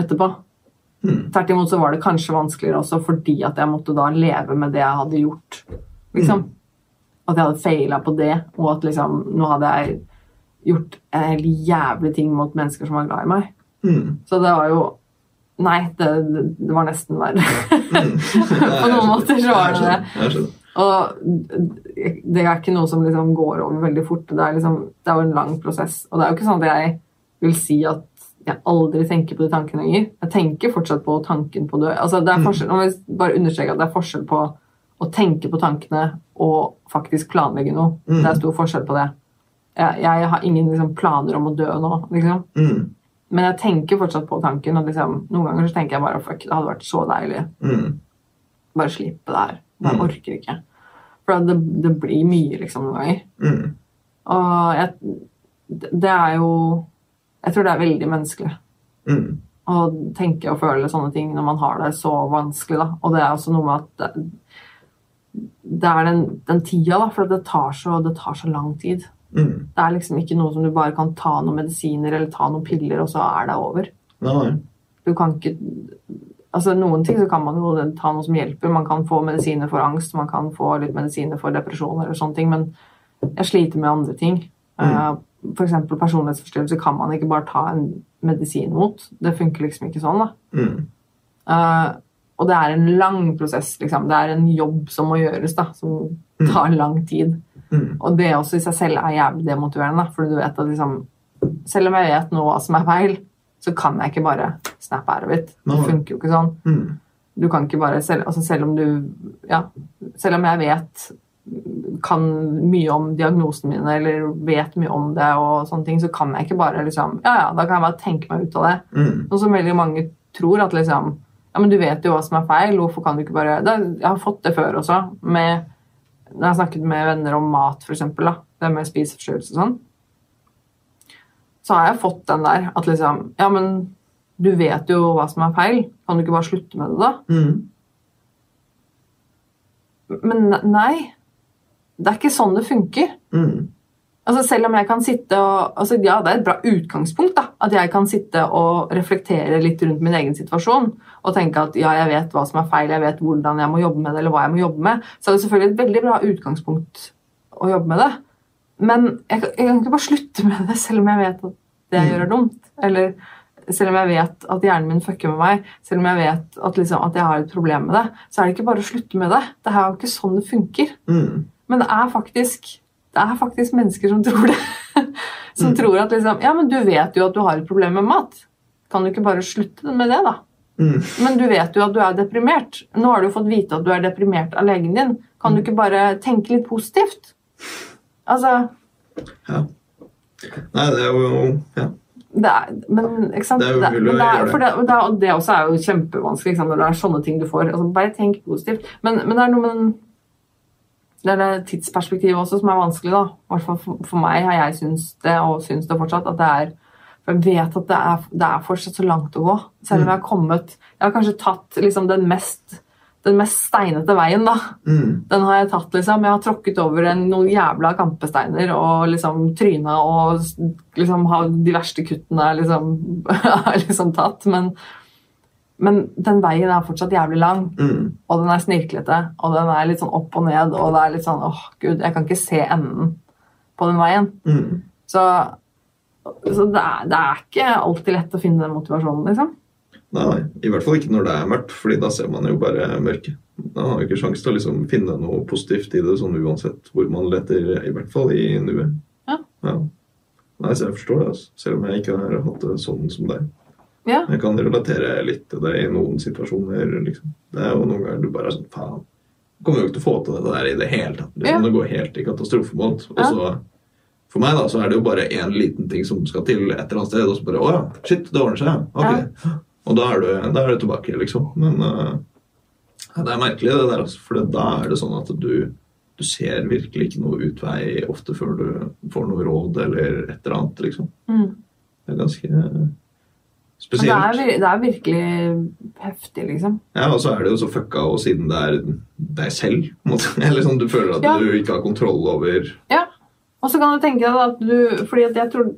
etterpå. Mm. Tvert imot så var det kanskje vanskeligere også fordi at jeg måtte da leve med det jeg hadde gjort. Liksom. At jeg hadde feila på det, og at liksom nå hadde jeg gjort helt jævlig ting mot mennesker som var glad i meg. Mm. Så det var jo Nei, det, det var nesten verre. Mm. På noen måter så var det det. Og det er ikke noe som liksom går over veldig fort. Det er, liksom, det er jo en lang prosess. Og det er jo ikke sånn at jeg vil si at jeg aldri tenker på de tankene lenger. Jeg tenker fortsatt på tanken på å dø. Altså, det er forskjell, nå jeg bare understreke at det er forskjell på å tenke på tankene og faktisk planlegge noe. Mm. Det er stor forskjell på det. Jeg, jeg har ingen liksom, planer om å dø nå, liksom. Mm. Men jeg tenker fortsatt på tanken. Og liksom, noen ganger så tenker jeg bare fuck, det hadde vært så deilig. Mm. Bare slippe det her. Jeg Mm. orker ikke. For det, det blir mye, liksom, noen ganger. Mm. Og jeg, det det er jo Jeg tror det er veldig menneskelig Mm. å tenke og føle sånne ting når man har det så vanskelig. Da. Og det er også noe med at det, det er den, den tida, da, for det tar, så, det tar så lang tid. Mm. Det er liksom ikke noe som du bare kan ta noen medisiner eller ta noen piller, og så er det over. Nei. Du kan ikke Altså Noen ting så kan man jo ta noe som hjelper. Man kan få medisiner for angst, man kan få litt medisiner for depresjoner eller sånne ting, men jeg sliter med andre ting. Mm. For eksempel personlighetsforstyrrelse kan man ikke bare ta en medisin mot. Det funker liksom ikke sånn. da. Mm. Uh, og det er en lang prosess. liksom. Det er en jobb som må gjøres, da, som tar lang tid. Mm. Og det også i seg selv er jævlig demotiverende. For du vet at liksom Selv om jeg vet nå hva som er feil, så kan jeg ikke bare snap out of it. Det funker jo ikke sånn. Mm. Du kan ikke bare selv, altså selv om du Ja, selv om jeg vet kan mye om diagnosene mine eller vet mye om det, og sånne ting, så kan jeg ikke bare liksom Ja, ja, da kan jeg bare tenke meg ut av det. Mm. Noe som veldig mange tror at liksom Ja, men du vet jo hva som er feil, hvorfor kan du ikke bare det, Jeg har fått det før også, med Når jeg har snakket med venner om mat, eksempel, det med spiseforstyrrelser og sånn, så har jeg fått den der at liksom Ja, men du vet jo hva som er feil. Kan du ikke bare slutte med det, da? Mm. Men nei. Det er ikke sånn det funker. Mm. Altså Selv om jeg kan sitte og altså Ja, det er et bra utgangspunkt. da, At jeg kan sitte og reflektere litt rundt min egen situasjon. Og tenke at ja, jeg vet hva som er feil, jeg vet hvordan jeg må jobbe med det, eller hva jeg må jobbe med. Så er det selvfølgelig et veldig bra utgangspunkt å jobbe med det. Men jeg, jeg kan ikke bare slutte med det selv om jeg vet at det jeg Mm. gjør, er dumt. Eller selv om jeg vet at hjernen min fucker med meg, selv om jeg vet at, liksom, at jeg har et problem med det, så er det ikke bare å slutte med det. Det er jo ikke sånn det funker. Mm. Men det er faktisk, det er faktisk mennesker som tror det. som Mm. tror at liksom Ja, men du vet jo at du har et problem med mat. Kan du ikke bare slutte med det, da? Mm. Men du vet jo at du er deprimert. Nå har du fått vite at du er deprimert av legen din. Kan du ikke bare tenke litt positivt? Altså Ja. Nei, det er jo Ja. det er, men, ikke sant? Det er umulig å gjøre det. For det, det, og det også er jo kjempevanskelig når det er sånne ting du får. Altså, bare tenk positivt. Men, men det er noe med den det er det tidsperspektivet også som er vanskelig. da. I hvert fall for, for meg har jeg syns det, og syns det fortsatt, at det er for Jeg vet at det er, det er fortsatt så langt å gå. Selv om jeg har kommet Jeg har kanskje tatt liksom den mest den mest steinete veien, da. Mm. Den har jeg tatt, liksom. Jeg har tråkket over en, noen jævla kampesteiner og liksom tryna og liksom har de verste kuttene liksom, liksom tatt. Men, men den veien er fortsatt jævlig lang, Mm. og den er snirklete, og den er litt sånn opp og ned, og det er litt sånn åh, gud, jeg kan ikke se enden på den veien. Mm. Så, så det, er, det er ikke alltid lett å finne den motivasjonen, liksom. Nei, i hvert fall ikke når det er mørkt, fordi da ser man jo bare mørket. Da har man ikke sjanse til å liksom finne noe positivt i det, sånn uansett hvor man leter, i hvert fall i nuet. Ja. Nei, så jeg forstår det, altså. selv om jeg ikke har hatt det sånn som deg. Ja. Jeg kan relatere litt til det i noen situasjoner. liksom. Det er jo noen ganger du bare er sånn faen. Kommer jo ikke til å få til dette der i det hele tatt. Liksom. Ja. Det går helt i katastrofemål. Og så for meg da, så er det jo bare én liten ting som skal til et eller annet sted, og så bare Å ja, shit, det ordner seg. Ok. Og da er, du, da er du tilbake, liksom. Men uh, det er merkelig, det der, altså. For da er det sånn at du, du ser virkelig ikke noe utvei ofte før du får noe råd eller et eller annet, liksom. Mm. Det er ganske eh, Men Det spesielt. er, det er virkelig heftig, liksom. Ja, og så er det jo så fucka, og siden det er deg selv. Eller sånn, Du føler at Ja. du ikke har kontroll over Ja. Og så kan du tenke deg at du Fordi at jeg tror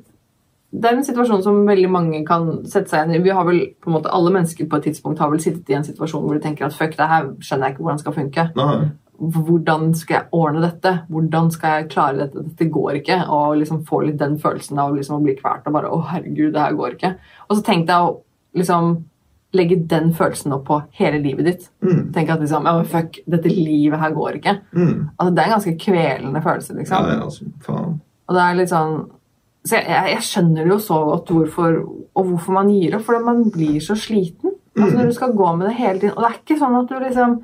det er en situasjon som veldig mange kan sette seg inn i. Vi har vel, på en måte, Alle mennesker på et tidspunkt har vel sittet i en situasjon hvor de tenker at fuck, det her skjønner jeg ikke hvordan skal funke. Nei. Hvordan skal jeg ordne dette? Hvordan skal jeg klare dette? Dette går ikke. Og liksom få litt den følelsen av liksom å bli kvalt og bare å herregud, det her går ikke. Og så tenk deg å liksom legge den følelsen opp på hele livet ditt. Mm. Tenk at liksom, ja, men fuck, dette livet her går ikke. Mm. Altså, det er en ganske kvelende følelse. Ja, liksom. er altså, faen. Og det er litt sånn Så jeg, jeg, skjønner jo så godt hvorfor og hvorfor man gir opp, fordi man blir så sliten. Altså Når du skal gå med det hele tiden. Og det er ikke sånn at du liksom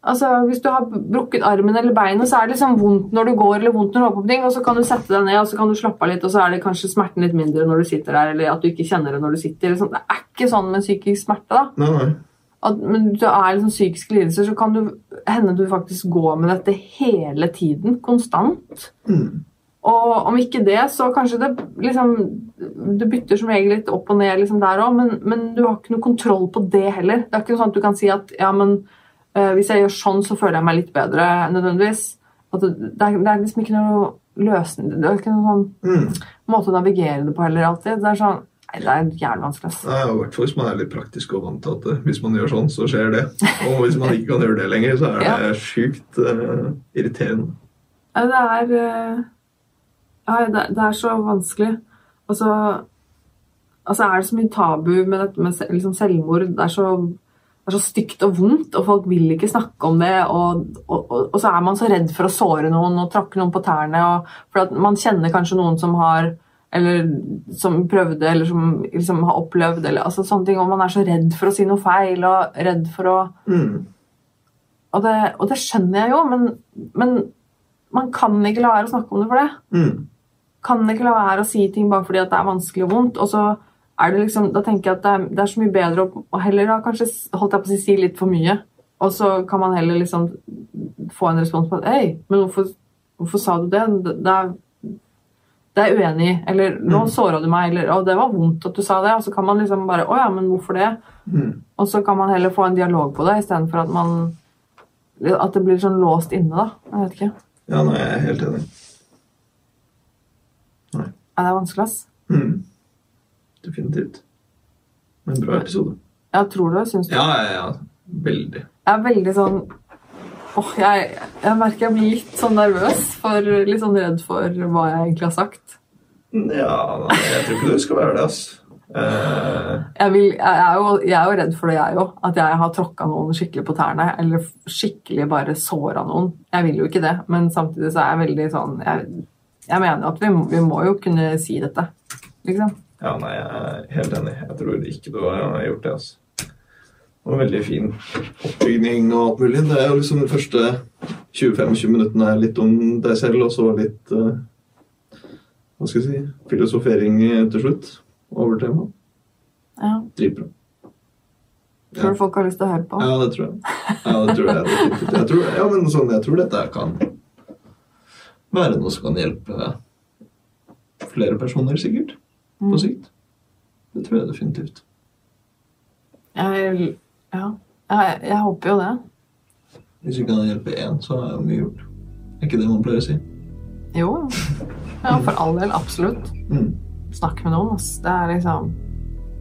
Altså Hvis du har brukket armen eller beinet, så er det liksom vondt når du går eller vondt når du på ting, og så kan du sette deg ned og så kan du slappe av litt, og så er det kanskje smerten litt mindre når du sitter der, eller at du ikke kjenner det når du sitter. Liksom. Det er ikke sånn med psykisk smerte. da Nei, nei. at men du er liksom psykiske lidelser, så kan du hende du faktisk går med dette hele tiden. Konstant. Mm. Og om ikke det, så kanskje det liksom Det bytter som regel litt opp og ned liksom der òg, men, men du har ikke noe kontroll på det heller. Det er ikke sånn at du kan si at ja, men uh, hvis jeg gjør sånn, så føler jeg meg litt bedre nødvendigvis. At det, det, er, det er liksom ikke noe løsning Det er ikke noen sånn Mm. måte å navigere det på heller alltid. Det er sånn Nei, det er jævlig vanskelig. I hvert fall hvis man er litt praktisk og vant til at hvis man gjør sånn, så skjer det. Og hvis man ikke kan gjøre det lenger, så er det Ja. sjukt uh, irriterende. Ja, det er eh, Ja, det, det er så vanskelig. Og så altså er det så mye tabu med dette med liksom selvmord. Det er, så, det er så stygt og vondt, og folk vil ikke snakke om det. Og, og, og, og så er man så redd for å såre noen og tråkke noen på tærne. For at man kjenner kanskje noen som har eller som prøvde, eller som liksom har opplevd eller, altså sånne ting, Og man er så redd for å si noe feil og redd for å Mm. Og det, og det skjønner jeg jo, men, men man kan ikke la være å snakke om det for det. Mm. Kan ikke la være å si ting bare fordi at det er vanskelig og vondt. Og så er det liksom, da tenker jeg at det er, det er så mye bedre å heller da kanskje holdt jeg på å si, litt for mye. Og så kan man heller liksom få en respons på at Hei, men hvorfor, hvorfor sa du det? Det, er, det er uenig i. Eller nå Mm. såra du meg, eller å, det var vondt at du sa det. Og så kan man liksom bare Å ja, men hvorfor det? Mm. Og så kan man heller få en dialog på det, istedenfor at man At det blir sånn låst inne, da. Jeg vet ikke. Ja, nei, jeg er helt enig. Ja, det er vanskelig, ass. Mm. Definitivt. Men bra episode. Jeg tror det, syns du. Ja, ja, ja. Veldig. Jeg er veldig sånn Åh, jeg, jeg merker jeg blir litt sånn nervøs, for litt sånn redd for hva jeg egentlig har sagt. Ja, nei, jeg tror ikke du skal være det, ass. Uh... Jeg, vil, jeg, er jo, jeg er jo redd for det, jeg òg. At jeg har tråkka noen skikkelig på tærne. Eller skikkelig bare såra noen. Jeg vil jo ikke det, men samtidig så er jeg veldig sånn Jeg, jeg mener at vi, vi må jo kunne si dette, liksom. ja, nei, jeg er helt enig. Jeg tror ikke du har gjort det, altså. Det var veldig fin oppbygning og alt mulig. Det er jo liksom de første 20-25 minuttene er litt om deg selv, og så litt uh, Hva skal jeg si Filosofering til slutt over temaet. Ja. Dritbra. Tror du folk har lyst til å høre på? Ja, det tror jeg. Ja, det tror jeg. jeg tror, ja, men sånn, jeg tror dette kan være noe som kan hjelpe flere personer, sikkert. På Mm. sikt. Det tror jeg definitivt. Jeg, ja. Jeg, jeg håper jo det. Hvis vi kan hjelpe én, så er jo mye gjort. Er ikke det man pleier å si? Jo. Ja, for all del. Absolutt. Mm. Snakk med noen. ass. Det er liksom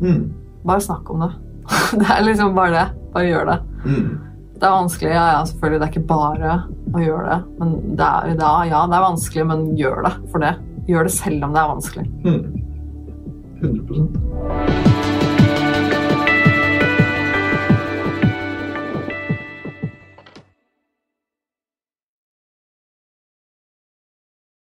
Mm. Bare snakk om det. Det er liksom bare det. Bare gjør det. Mm. Det er vanskelig, ja, ja, selvfølgelig. Det er ikke bare å gjøre det. Men det er, da, ja, det er vanskelig, men gjør det for det. Gjør det selv om det er vanskelig. Mm. 100